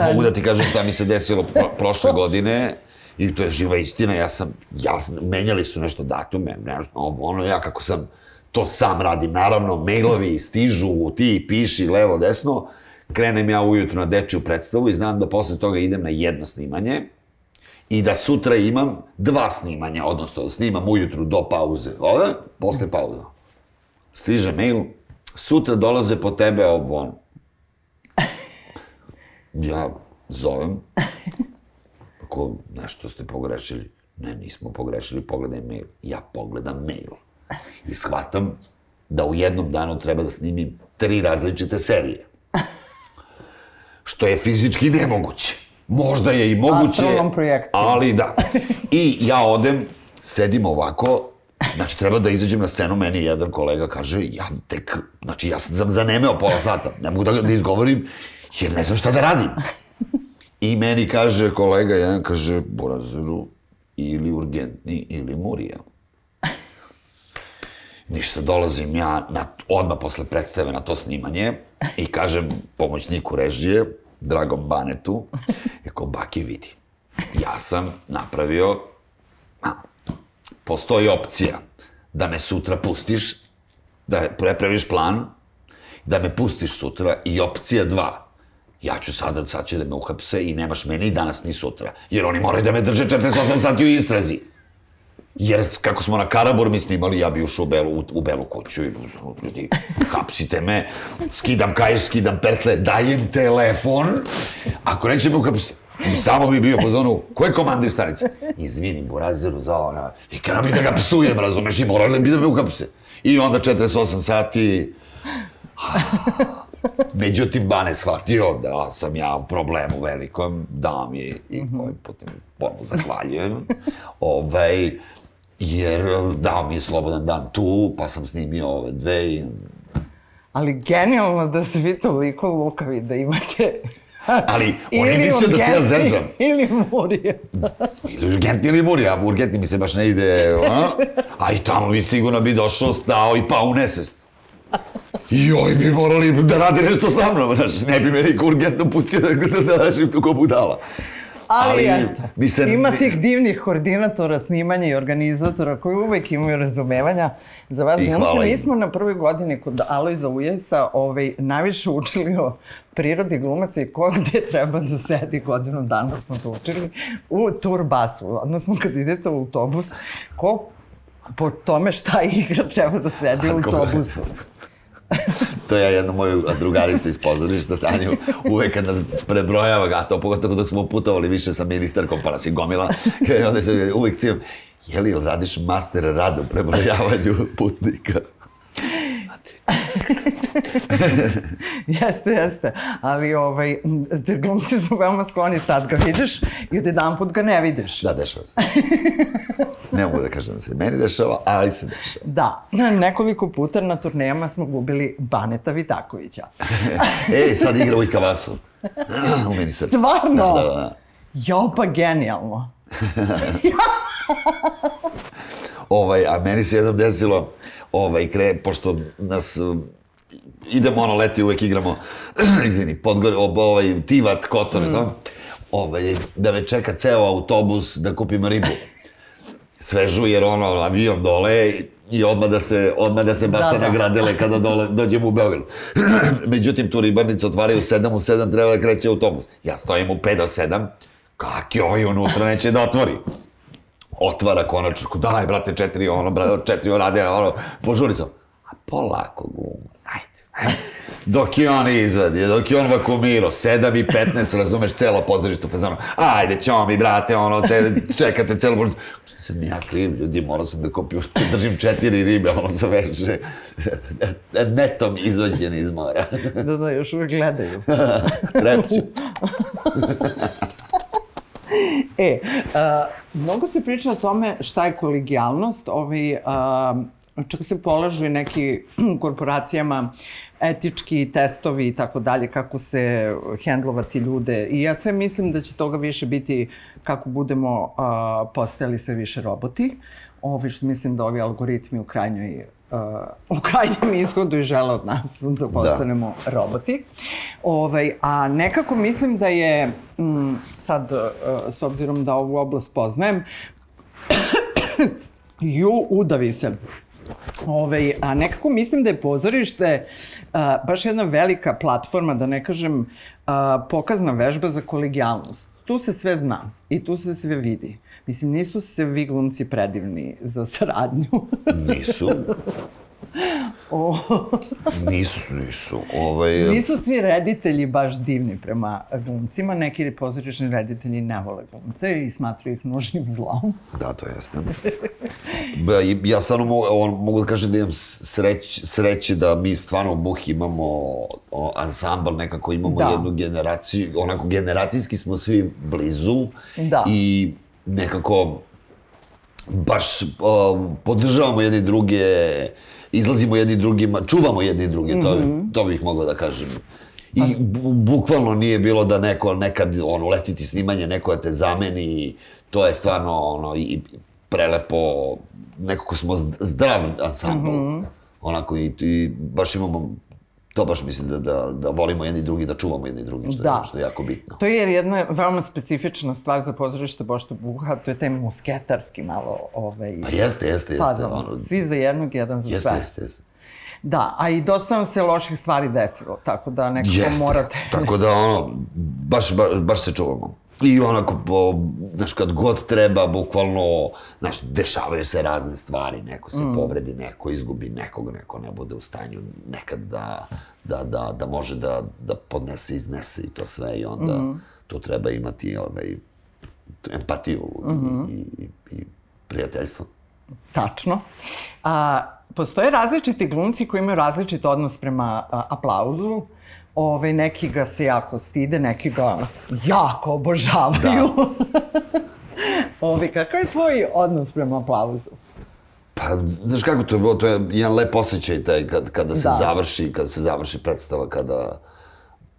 Mogu da ti kažem šta mi se desilo pro, prošle godine i to je živa istina, ja sam, ja, menjali su nešto datume, ne, ono, ja kako sam, to sam radim, naravno, mailovi stižu, ti piši levo, desno, krenem ja ujutru na dečiju predstavu i znam da posle toga idem na jedno snimanje i da sutra imam dva snimanja, odnosno da snimam ujutru do pauze, ove, posle pauze. Stiže mail, sutra dolaze po tebe ovo, ono. Ja zovem. rekao, nešto ste pogrešili. Ne, nismo pogrešili, pogledaj mail. Ja pogledam mail. I shvatam da u jednom danu treba da snimim tri različite serije. Što je fizički nemoguće. Možda je i moguće, ali da. I ja odem, sedim ovako, znači treba da izađem na scenu, meni jedan kolega kaže, ja tek, znači ja sam zanemeo pola sata, ne mogu da, da izgovorim, jer ne znam šta da radim. I meni kaže kolega jedan, kaže, Borazeru, ili urgentni, ili murija. Ništa, dolazim ja na, odmah posle predstave na to snimanje i kažem pomoćniku režije, Dragom Banetu, rekao, Baki, vidi, ja sam napravio, a, postoji opcija da me sutra pustiš, da prepraviš plan, da me pustiš sutra i opcija dva, ja ću sada, sad će da me uhapse i nemaš mene ni danas ni sutra, jer oni moraju da me drže 48 sati u istrazi. Jer kako smo na Karabor mi snimali, ja bi ušao u belu, u, u belu kuću i ljudi, hapsite me, skidam kajš, skidam pertle, dajem telefon, ako neće me uhapse, samo bi bio po zonu, ko je komandir stanice? Izvini, Burazeru, za ona. I kada bi da ga psujem, razumeš, i morali bi da me uhapse. I onda 48 sati, Međutim, Bane shvatio da sam ja u problemu velikom, da mi je i ovim putem ponovno zahvaljujem, ovaj, jer dao mi je slobodan dan tu, pa sam snimio ove dve i... Ali genijalno da ste vi toliko lukavi da imate Ali on je Ili mislio da se ja zezam. Ili murije. Ili urgentni ili murija, a urgentni mi se baš ne ide, a? A i tamo bi sigurno bi došao, stao i pao u nesvest. I ovi bi morali da radi nešto sa mnom, znaš, ne bi me niko urgentno pustio da, da, da dažem tu ko budala. Ali, Ali, mi se- ima tih divnih koordinatora snimanja i organizatora koji uvek imaju razumevanja za vas glumce. hvala Mi smo na prvoj godini kod Alojza Ujesa ovaj, najviše učili o prirodi glumaca i ko gde treba da sedi godinu dana smo to učili u turbasu, odnosno kad idete u autobus, ko po tome šta igra treba da sedi u autobusu. To je jedna moja drugarica iz pozorišta, Tanju, uvek kad nas prebrojava, a to pogotovo dok smo putovali više sa ministarkom, pa nas je gomila, i onda se uvek cijem, je li, radiš master rad u prebrojavanju putnika? Jeste, jeste. Ali ovaj, da glumci su veoma skloni sad ga vidiš i od jedan put ga ne vidiš. Da, dešava se. Ne mogu da kažem da se meni dešava, ali se dešava. Da, nekoliko puta na turnejama smo gubili Baneta Vitakovića. E, sad igra u Ikavasu. U meni srce. Stvarno? Da, da, da. Jo, pa genijalno. Ovaj, a meni se jednom desilo, ovaj, kre, pošto nas um, idemo ono leti, uvek igramo, izvini, podgore, ob, ovaj, tivat, kotor, mm. to, ovaj, da me čeka ceo autobus da kupim ribu. Svežu, jer ono, avion dole i- odmah da se, odmah da se baca Da, da. na gradele kada dole, dođemo u Beograd. Međutim, tu ribarnice otvaraju u 7, u 7 treba da kreće autobus. Ja stojim u 5 do 7, kak je ovaj unutra neće da otvori otvara konačno, ko, daj, brate, četiri, ono, brate, četiri rade, ono, požuricom. A polako, gumo, ajde. Dok je on izvadi, dok je on vakumirao, 7 i 15, razumeš, celo pozorište u fazonu, ajde, ćemo mi, brate, ono, se, čekate celo pozorište. Što sam ja kriv, ljudi, morao sam da kupim, držim četiri ribe, ono, za veže, netom izvađen iz mora. Da, da, još uvek gledaju. Repću. E, a, mnogo se priča o tome šta je kolegijalnost, ovaj, a, čak se polažu i neki korporacijama etički testovi i tako dalje, kako se hendlovati ljude. I ja sve mislim da će toga više biti kako budemo a, postajali sve više roboti. Ovi što mislim da ovi algoritmi u krajnjoj uh, u krajnjem ishodu i žele od nas da postanemo da. roboti. Ovaj, a nekako mislim da je, mm, sad, uh, s obzirom da ovu oblast poznajem, ju, udavi se. Ove, a nekako mislim da je pozorište a, baš jedna velika platforma, da ne kažem a, pokazna vežba za kolegijalnost. Tu se sve zna i tu se sve vidi. Mislim, nisu se vi glumci predivni za saradnju. Nisu. O, Nisu, nisu. Ovaj, nisu svi reditelji baš divni prema glumcima, neki pozorišni reditelji ne vole glumce i smatruju ih nužnim zlom. Da, to jeste. Ba, ja stvarno mogu, mogu da kažem da imam sreć, sreće da mi stvarno u Buh imamo o, ansambl, nekako imamo Da. jednu generaciju, onako generacijski smo svi blizu Da. i nekako baš o, podržavamo jedni druge, izlazimo jedni drugima, čuvamo jedni druge, to, Mhm. to bih mogao da kažem. I bu, bukvalno nije bilo da neko nekad ono letiti snimanje, neko da te zameni, to je stvarno ono i prelepo, nekako smo zd- zdrav ansambl. Mhm. Onako i, i baš imamo to baš mislim da, da, da volimo jedni drugi, da čuvamo jedni drugi, što, Da. je, što je jako bitno. To je jedna veoma specifična stvar za pozorište Bošta Buha, to je taj musketarski malo, ovaj, Pa jeste, jeste, jeste. fazon. ono, Svi za jednog, jedan za jeste, sve. jeste, jeste. Da, a i dosta vam se loših stvari desilo, tako da nekako Jeste. morate... Tako da, ono, baš, baš, baš se čuvamo. I onako, po, znaš, kad god treba, bukvalno, znaš, dešavaju se razne stvari, neko se mm. povredi, neko izgubi nekog, neko ne bude u stanju nekad da, da, da, da može da, da podnese, iznese i to sve i onda mm. tu treba imati ovaj, empatiju mm -hmm. i, i, i prijateljstvo. Tačno. A, postoje različiti glumci koji imaju različit odnos prema a, aplauzu. Ove, neki ga se jako stide, neki ga jako obožavaju. Da. Ove, kakav je tvoj odnos prema aplauzu? Pa, znaš kako to je bilo, to je jedan lep osjećaj taj kad, kada se Da. završi, kada se završi predstava, kada,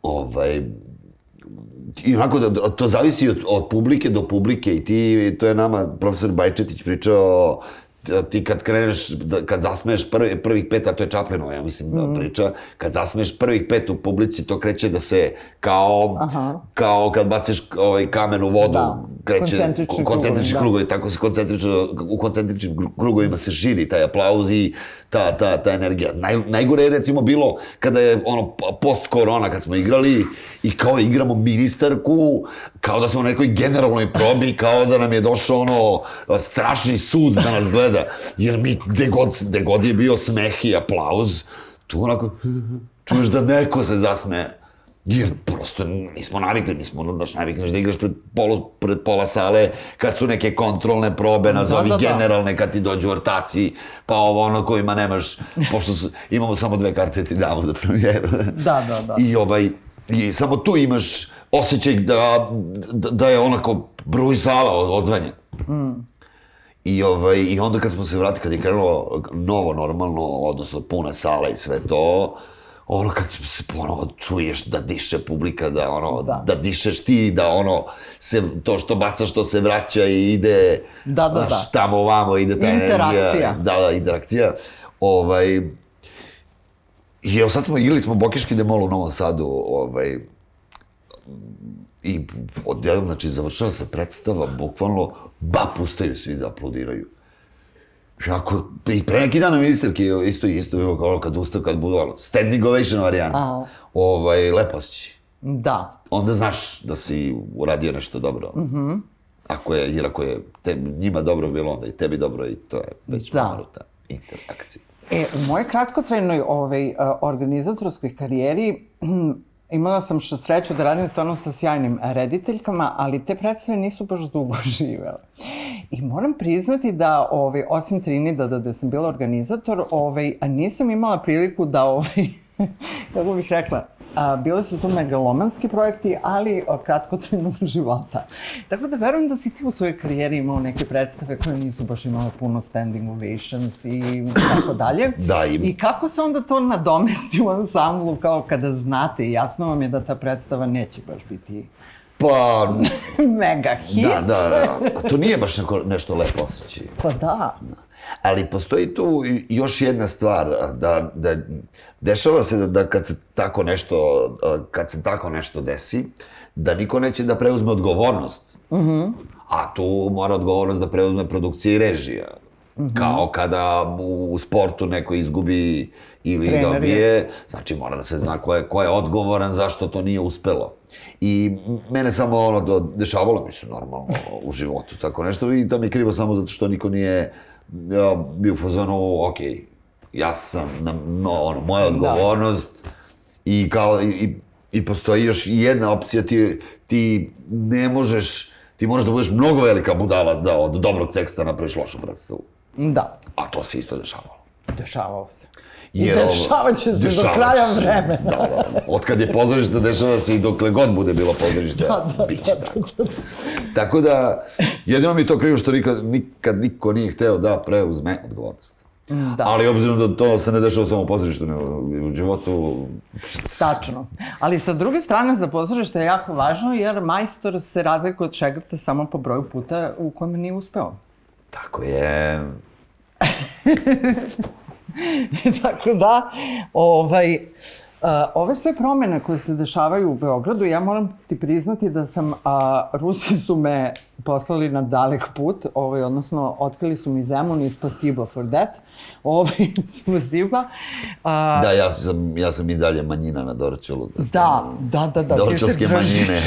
ovaj, i onako, da, da, to zavisi od, od publike do publike i ti, to je nama profesor Bajčetić pričao, ti kad kreneš, da, kad zasmeješ prvi, prvih pet, a to je Čaplinova, ja mislim, da priča, kad zasmeješ prvih pet u publici, to kreće da se kao, Aha. kao kad baciš ovaj kamen u vodu, Da, kreće koncentrični koncentrični krugovi, krugovi, tako se koncentrično, u koncentričnim kru- krugovima se širi taj aplauz i ta, ta, ta energija. Naj, najgore je recimo bilo kada je ono post korona kad smo igrali i kao igramo ministarku, kao da smo na nekoj generalnoj probi, kao da nam je došao ono strašni sud da nas gleda. Jer mi gde god, gde god je bio smeh i aplauz, tu onako čuješ da neko se zasmeje. Jer prosto nismo navikli, nismo ono, daš navikneš da igraš pred, polo, pred pola sale kad su neke kontrolne probe, nazovi da, da. generalne, kad ti dođu ortaci, pa ovo ono kojima nemaš, pošto su, imamo samo dve karte ti damo za premijeru. Da, da, da. I ovaj, i samo tu imaš osjećaj da, da, da je onako bruj sala od, odzvanja. I, ovaj, I onda kad smo se vratili, kad je krenulo novo normalno, odnosno puna sala i sve to, ono kad se ponovo čuješ da diše publika, da ono, Da. da, dišeš ti, da ono, se, to što bacaš, to se vraća i ide, Da, da, da. tamo ovamo ide ta Interakcija. energija. Da, da, interakcija. Ovaj, I evo sad smo igrali smo Bokiški demol u Novom Sadu, ovaj, i odjednom, znači, završava se predstava, bukvalno, ba, pustaju svi da aplaudiraju. Jako, i pre neki dan na ministarki, isto, isto, ono, kad ustao, kad budu, ono, standing ovation varijanta. Aha. Ovaj, lepo osjećaj. Da. Onda znaš da si uradio nešto dobro. Mm Mhm. -hmm. Ako je, jer ako je te, njima dobro bilo, onda i tebi dobro i to je već Da. malo ta interakcija. E, u mojoj kratkotrajnoj ovaj, uh, organizatorskoj karijeri imala sam sreću da radim stvarno sa sjajnim rediteljkama, ali te predstave nisu baš dugo živele. I moram priznati da, ovaj, osim Trinidada, da sam bila organizator, ovaj, nisam imala priliku da, ovaj, kako bih rekla, a, bile su tu megalomanski projekti, ali od kratkotrajnog života. Tako da verujem da si ti u svojoj karijeri imao neke predstave koje nisu baš imale puno standing ovations i tako dalje. Da, im- I kako se onda to nadomesti u ansamblu kao kada znate i jasno vam je da ta predstava neće baš biti Pa, mega hit? da, da, da. To nije baš neko, nešto lepo osjećaj. Pa da. Ali postoji tu još jedna stvar, da, da dešava se da, da kad se tako nešto, kad se tako nešto desi, da niko neće da preuzme odgovornost. Mm -hmm. A tu mora odgovornost da preuzme produkcija i režija. Mm -hmm. Kao kada u, sportu neko izgubi ili Trener je. dobije, znači mora da se zna ko je, ko je odgovoran zašto to nije uspelo. I mene samo ono, do, dešavalo mi se normalno u životu, tako nešto, i to mi je krivo samo zato što niko nije ja, bio u fazonu, ok, ja sam, na, no, ono, moja odgovornost i kao, i, i, postoji još jedna opcija, ti, ti ne možeš, ti možeš da budeš mnogo velika budala da od dobrog teksta napraviš lošu predstavu. Da, A to se isto dešavalo. dešavao se. I Jer ovo- dešavat će se do dešavat kraja vremena. Da, da. Od kad je pozorište, dešava se i dokle god bude bilo pozorište, Da, da, bit će tako. Tako da, jedino mi to krivo što nikad, nikad niko nije hteo da preuzme odgovornost. Da. Ali obzirom da to se ne dešava samo u pozorištu, nego i u životu, Tačno. Ali sa druge strane, za pozorište je jako važno, jer majstor se razlikuje od šegrta samo po broju puta u kojem nije uspeo. tako je, Tako da, ovaj, Uh, ove sve promene koje se dešavaju u Beogradu, ja moram ti priznati da sam, a, Rusi su me poslali na dalek put, ovaj, odnosno otkrili su mi Zemun i spasiba for that. Ovaj, spasiba. A, da, ja sam, ja sam i dalje manjina na Dorčelu. Da, da, da, da. Dorčelske držiš. manjine.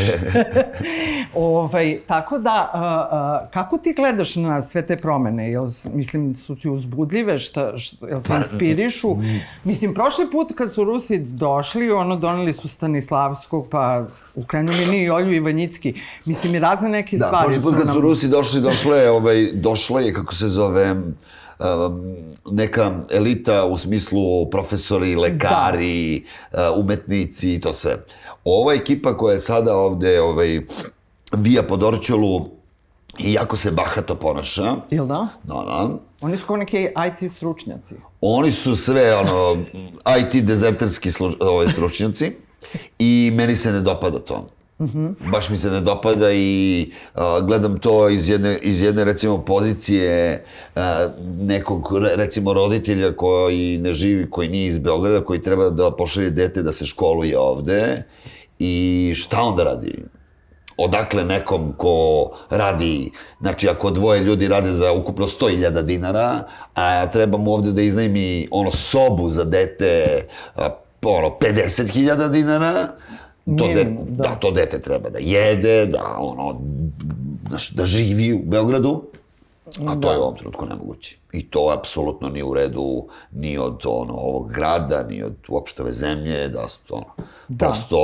ovaj, tako da, a, a, kako ti gledaš na sve te promene? Jel, mislim, su ti uzbudljive? Šta, šta, jel te Pa, inspirišu? Mislim, prošli put kad su Rusi došli, ono, doneli su Stanislavskog, pa u krajnjoj liniji Olju Ivanjicki. Mislim, i razne neke Da, stvari put kad su Rusi došli, došle, je, ovaj, došla je, kako se zove, um, neka elita u smislu profesori, lekari, Da. umetnici i to sve. Ova ekipa koja je sada ovde ovaj, vija po Dorčolu i jako se bahato ponaša. Jel da? Da, da. Oni su kao neki IT stručnjaci. Oni su sve, ono, IT dezerterski ovaj, stručnjaci i meni se ne dopada to. Baš mi se ne dopada i a, gledam to iz jedne, iz jedne recimo pozicije a, nekog re- recimo roditelja koji ne živi, koji nije iz Beograda, koji treba da pošalje dete da se školuje ovde i šta onda radi? odakle nekom ko radi, znači ako dvoje ljudi rade za ukupno 100.000 dinara, a treba mu ovde da iznajmi ono sobu za dete, a, ono, 50.000 dinara, to de, Minimum, da. da. to dete treba da jede, da ono, znaš, da živi u Beogradu, a to je u ovom trenutku nemoguće. I to apsolutno nije u redu ni od ono, ovog grada, ni od uopšte ove zemlje, da ono, Da. prosto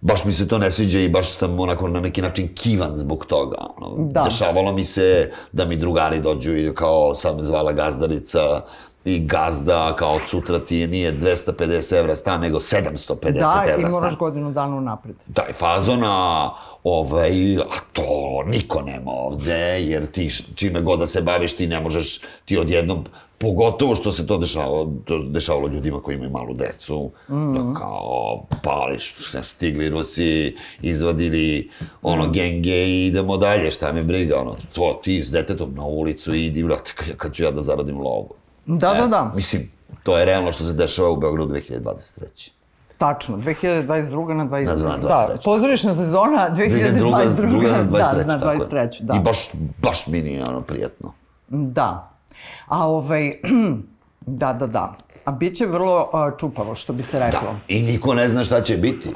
baš mi se to ne sviđa i baš sam onako na neki način kivan zbog toga. Ono, Da. Dešavalo mi se da mi drugari dođu i kao sad me zvala gazdarica i gazda kao sutra ti je nije 250 evra stan, nego 750 Da, i evra stan moraš godinu dana unapred. taj fazona, ovaj, a to niko nema ovde, jer ti čime god da se baviš, ti ne možeš, ti odjednom, pogotovo što se to dešavalo, to dešavalo ljudima koji imaju malu decu, Mhm. da kao pališ, stigli Rusi, izvadili ono Mhm. genge i idemo dalje, šta me briga, ono, to ti s detetom na ulicu idi, kad, kad ću ja da zaradim lovu. Da, da, da. Mislim, to je realno što se dešava u Beogradu 2023. Tačno, 2022. na 23. Na 23. Da, pozorišna sezona 2022. druga na 23. Da, na tako je. 23. Da. I baš, baš mi nije ono prijatno. Da. A ovaj, da, da, da. A bit će vrlo uh, čupavo, što bi se reklo. Da. I niko ne zna šta će biti.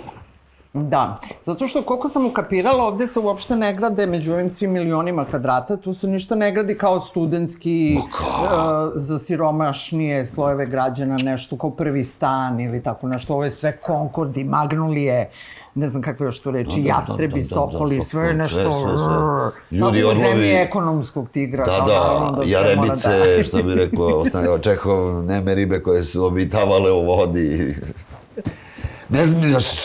Da, zato što koliko sam ukapirala, ovde se uopšte ne grade među ovim svim milionima kvadrata, tu se ništa ne gradi kao studentski, uh, za siromašnije slojeve građana, nešto kao prvi stan ili tako nešto. Ovo je sve Concord i Magnolije, ne znam kakve još tu reči, Da, da, da, jastrebi, da, da, da, sokoli, sve je sve, nešto... sve, sve. Ljudi, Ljudi, orlovi. ekonomskog tigra. Da, da, sve jarebice, da- što bi rekao Ostanjeva Čehov, neme ribe koje su obitavale u vodi. Ne znam, znaš,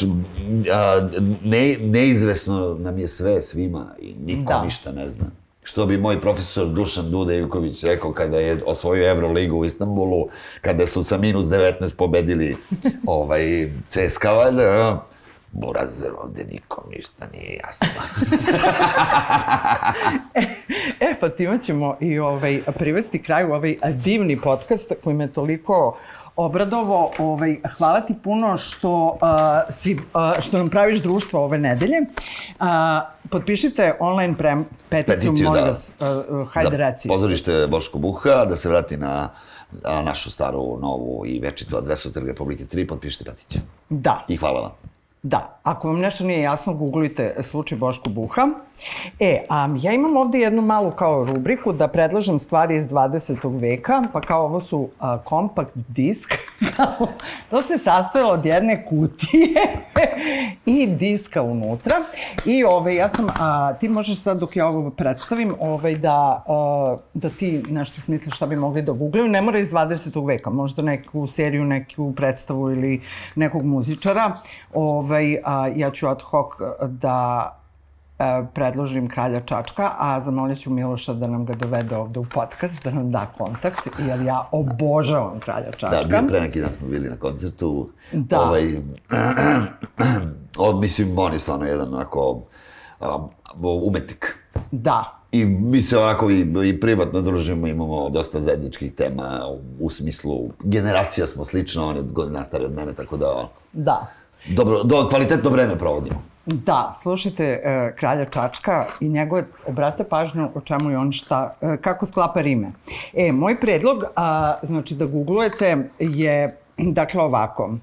a, ne, neizvesno nam je sve svima i niko Da. ništa ne zna. Što bi moj profesor Dušan Duda Ivković rekao kada je osvojio Euroligu u Istanbulu, kada su sa minus 19 pobedili ovaj, CSKA, valjda, a? Burazer, ovde nikom ništa nije jasno. E, pa time ćemo i ovaj, privesti kraju ovaj divni podcast koji me toliko obradovo. Ovaj, hvala ti puno što, uh, si, uh, što nam praviš društvo ove nedelje. Uh, potpišite online prem, peticiju, Peticiju, molim da. vas. Uh, hajde reci. pozorište Boško Buha, da se vrati na, na našu staru, novu i večitu adresu Trg Republike 3, potpišite peticiju. Da, I hvala vam. da. Ako vam nešto nije jasno, googlujte slučaj Boško Buha. E, a ja imam ovde jednu malu kao rubriku da predlažem stvari iz 20. veka, pa kao ovo su a, kompakt disk. to se sastojalo od jedne kutije i diska unutra. I ove, ja sam, a, ti možeš sad dok ja ovo predstavim, ovaj, da, a, da ti nešto smisliš šta bi mogli da googlaju. Ne mora iz 20. veka, možda neku seriju, neku predstavu ili nekog muzičara. Ovaj, a, ja ću ad hoc da e, predložim kralja Čačka, a zamolit ću Miloša da nam ga dovede ovde u podcast, da nam da kontakt, jer ja obožavam kralja Čačka. Da, mi pre neki dan smo bili na koncertu. Da. Ovaj, o, mislim, on je stvarno jedan onako um, umetnik. Da. I mi se onako i, i privatno družimo, imamo dosta zajedničkih tema u, u smislu, generacija smo slično, on je godina stariji od mene, tako da Da. Dobro, do, kvalitetno vreme provodimo. Da, slušajte e, Kralja Čačka i njegove, obrate pažnju o čemu je on šta, e, kako sklapa rime. E, moj predlog, a, znači da googlujete, je, dakle, ovako.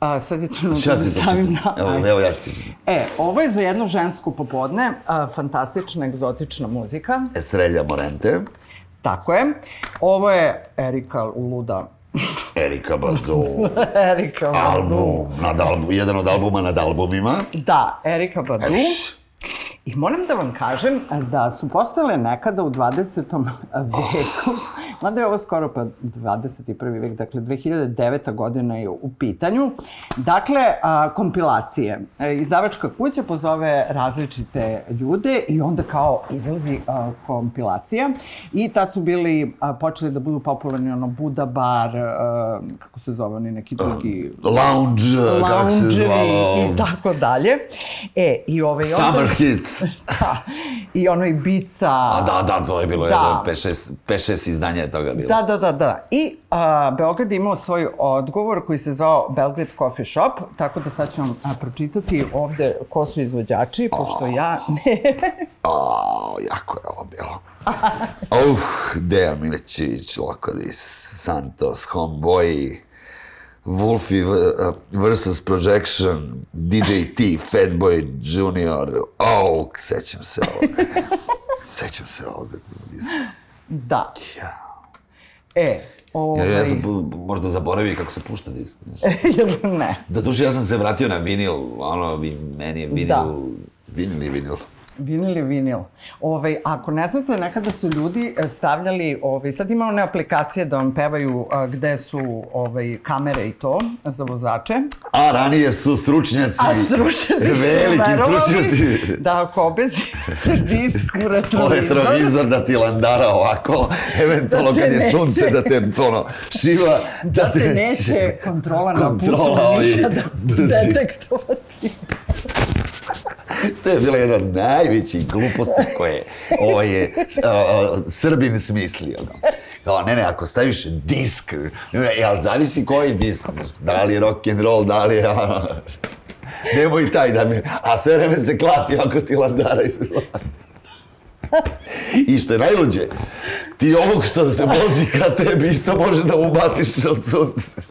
A, sad je trenutak Šta da stavim na... Evo, evo ja ću ti E, ovo je za jedno žensko popodne, a, fantastična egzotična muzika. Estrelja Morente, Tako je. Ovo je Erika Luda. Erika Badu, Erika Badu. album, nad album, jedan od albuma nad albumima. Da, Erika Badu. Eš, I moram da vam kažem da su postojale nekada u 20. veku, mada je ovo skoro pa 21. vek, dakle 2009. godina je u pitanju. Dakle, a, kompilacije. E, Izdavačka kuća pozove različite ljude i onda kao izlazi a, kompilacija. I tad su bili, a, počeli da budu popularni ono Buda bar, a, kako se zove, oni neki drugi... Lounge, kako se zvalo, i tako dalje. E, i ovaj... onda- Summer Hits. Da. I ono Ibiza. A da, da, to je bilo Da. jedno 5-6 5-6 izdanja toga bilo. Da, da, da, da. I a, Beograd je imao svoj odgovor koji se zvao Belgrade Coffee Shop, tako da sad ću vam a, pročitati ovde ko su izvođači, pošto ja ne... O, jako je ovo bilo. Uh, Dejan Milićević, Lokodis, Santos, Homeboy, Wolfie uh, versus Projection, DJ T, Fatboy Junior. Oh, sećam se ovoga. sećam se ovoga. Da. Ja. E, ovaj... Ja, ja sam pu- možda zaboravio kako se pušta disk. ne. Da duše, ja sam se vratio na vinil, ono, meni je vinil, Da. vinil je vinil. Vinil je vinil. Ovaj, ako ne znate, nekada su ljudi e, stavljali, ovaj, sad ima one aplikacije da vam pevaju a, gde su ovaj, kamere i to za vozače. A ranije su stručnjaci, A stručnjaci su veliki verovali stručnjaci, da ako obezite disk u retrovizor, retrovizor da ti landara ovako, eventualno Da te kad je neće. sunce da te ono, šiva, da te neće kontrola na putu nikada detektovati. To je bila jedna od najvećih gluposti koje ovaj je a, a, Srbin smislio. Kao, ne, ne, ako staviš disk, ali zavisi koji disk, da li rock and roll, da li je, ono, nemoj taj da mi, a sve vreme se klati ako ti landara iz I što je najluđe, ti ovog što se vozi ka tebi isto može da ubaciš od sunca.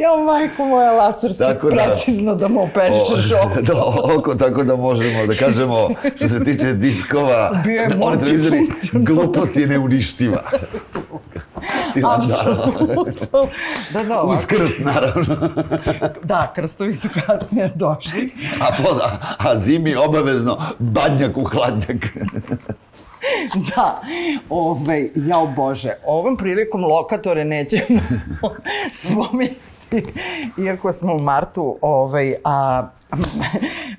Ja, majko moja, laserski Tako da- precizno da mu operičeš O, oko. Da, oko, tako da možemo da kažemo, što se tiče diskova, oni televizori, glupost je neuništiva. Apsolutno. Da, da, ovako. Uskrs, naravno. Da, krstovi su kasnije došli. A, po, a zimi obavezno badnjak u hladnjak. Da, ovaj, jao Bože, ovom prilikom lokatore nećemo spominjati, iako smo u martu, ovaj, a,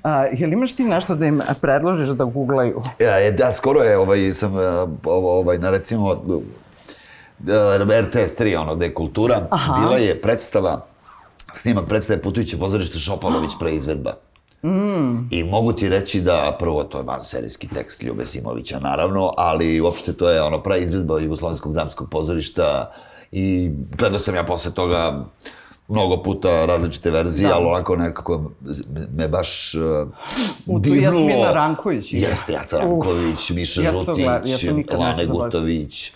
a, jel imaš ti nešto da im predložiš da googlaju? Ja, je, da, skoro je, ovaj, sam, ovo, ovaj, na recimo, eh, RTS 3, ono, gde je kultura, Aha. bila je predstava, snimak predstave Putujuće pozorište Šopalović preizvedba. Mm. I mogu ti reći da, prvo, to je vanserijski tekst Ljube Simovića, naravno, ali uopšte to je ono preizvedba Jugoslovenskog dramskog pozorišta i gledao sam ja posle toga mnogo puta različite verzije, Da. ali onako nekako me baš uh, divnulo. Jasmina Ranković. Jeste, Jaca Ranković, Uf, Miša ja Žutić, Lane zaboraviti. Gutović.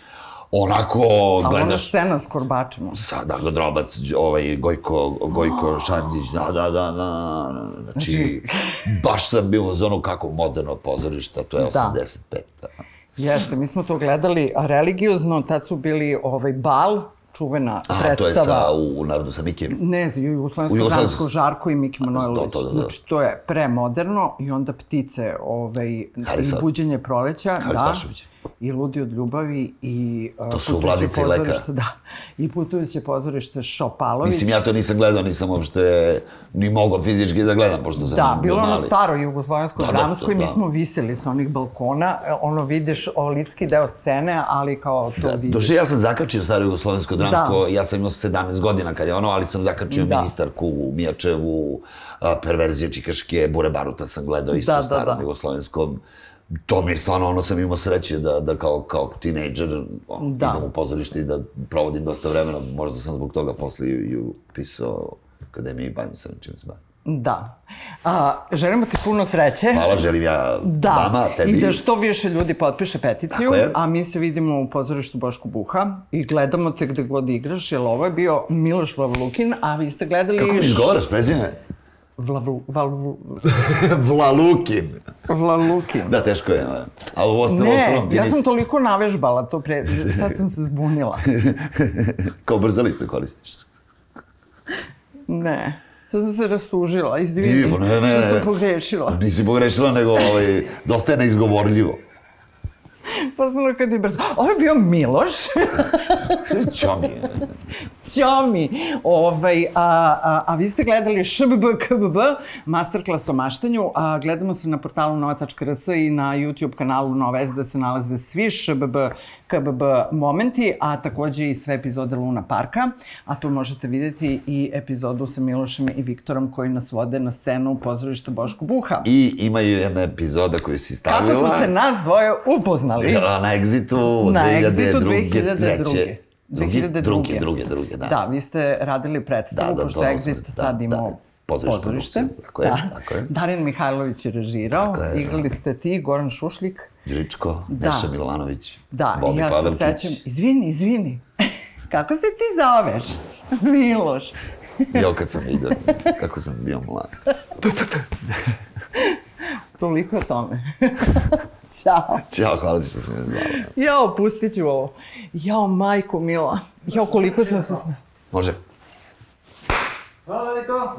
onako A ona gledaš scena s Korbačem. sada Godrobac, Đ- ovaj Gojko, Gojko Šandić, da, da, da, da, znači, Znači- baš sam bio u zonu kako moderno pozorište, to je Da. 85. Da. Jeste, mi smo to gledali a religiozno, tad su bili ovaj bal, čuvena A, predstava. to je sa, u, narodu sa Mikijem. Ne, za dramsko Žarko i Miki Manojlović. To, to, da, da. Znači, to je premoderno i onda ptice, ovaj, i Haris- buđenje proleća, Haris da, Pašović. I Ludi od ljubavi i uh, To su i Leka. Da, i putujuće pozorište Šopalović. Mislim, ja to nisam gledao, nisam uopšte ni mogao fizički da gledam, pošto sam Da, bilo ono staro jugoslovensko Da, da, dramsko i mi da. smo viseli sa onih balkona, e, ono vidiš o litski deo scene, ali kao to Da, vidiš. Došli, ja sam zakačio staro jugoslovensko dramsko, Da. ja sam imao 17 godina kad je ono, ali sam zakačio Da. ministarku Mijačevu, perverzije Čikaške, Bure Baruta sam gledao isto Da, u da, starom da. jugoslovenskom. To mi je stvarno, ono sam imao sreće da, da kao, kao tinejdžer Da. idem u pozorište i da provodim dosta vremena. Možda sam zbog toga posle i, upisao akademiji i bavim se čim se bavim. Da. A, želimo ti puno sreće. Hvala, želim ja Da, vama, tebi. i da što više ljudi potpiše peticiju, a mi se vidimo u pozorištu Boško Buha i gledamo te gde god igraš, jer ovo je bio Miloš Vlavlukin, a vi ste gledali... Kako mi izgovaraš prezime? Vlavlu, Valvu, Vlalukin. Vlavlukin. Da, teško je, a- ali u ostalom, Ne, ja sam toliko navežbala to pre... Sad sam se zbunila. Kao brzalicu koristiš. Ne. Sad sam se rastužila, izvini. Pa ne, ne, Što ne. sam pogrešila. Nisi pogrešila, nego ovaj, dosta je neizgovorljivo. Posebno kad je brzo. Ovo je bio Miloš. Čomi. Ćomi. Ovaj, a, a, a vi ste gledali ŠBB KBB, masterclass o maštanju. A, gledamo se na portalu nova.rs i na YouTube kanalu Nova S da se nalaze svi ŠBB KBB momenti, a takođe i sve epizode Luna Parka. A tu možete videti i epizodu sa Milošem i Viktorom koji nas vode na scenu pozorišta Boško Buha. I imaju jedna epizoda koju si stavila. Kako smo se nas dvoje upoznali? Bila na Exitu Na 2002. Exitu 2002. treće. Drugi, 2002. druge, druge, druge, da. Da, vi ste radili predstavu, Da, da, pošto Exit da, tad da, imao pozorišnu pozorište. produkciju, tako je, da. tako je. Darin Mihajlović je režirao, Tako je, igrali ste ti, Goran Šušlik. Điličko, Da. Neša Milovanović, Da, Bobi i ja se sećam, izvini, izvini, kako se ti zoveš? Miloš. Jo, kad sam vidio, kako sam bio mlad. Toliko o tome. Ćao. Ćao, hvala ti što si me zvala. Jao, pustit ću ovo. Jao, majko mila. Jao, koliko sam se... sme- Može. Hvala, Niko.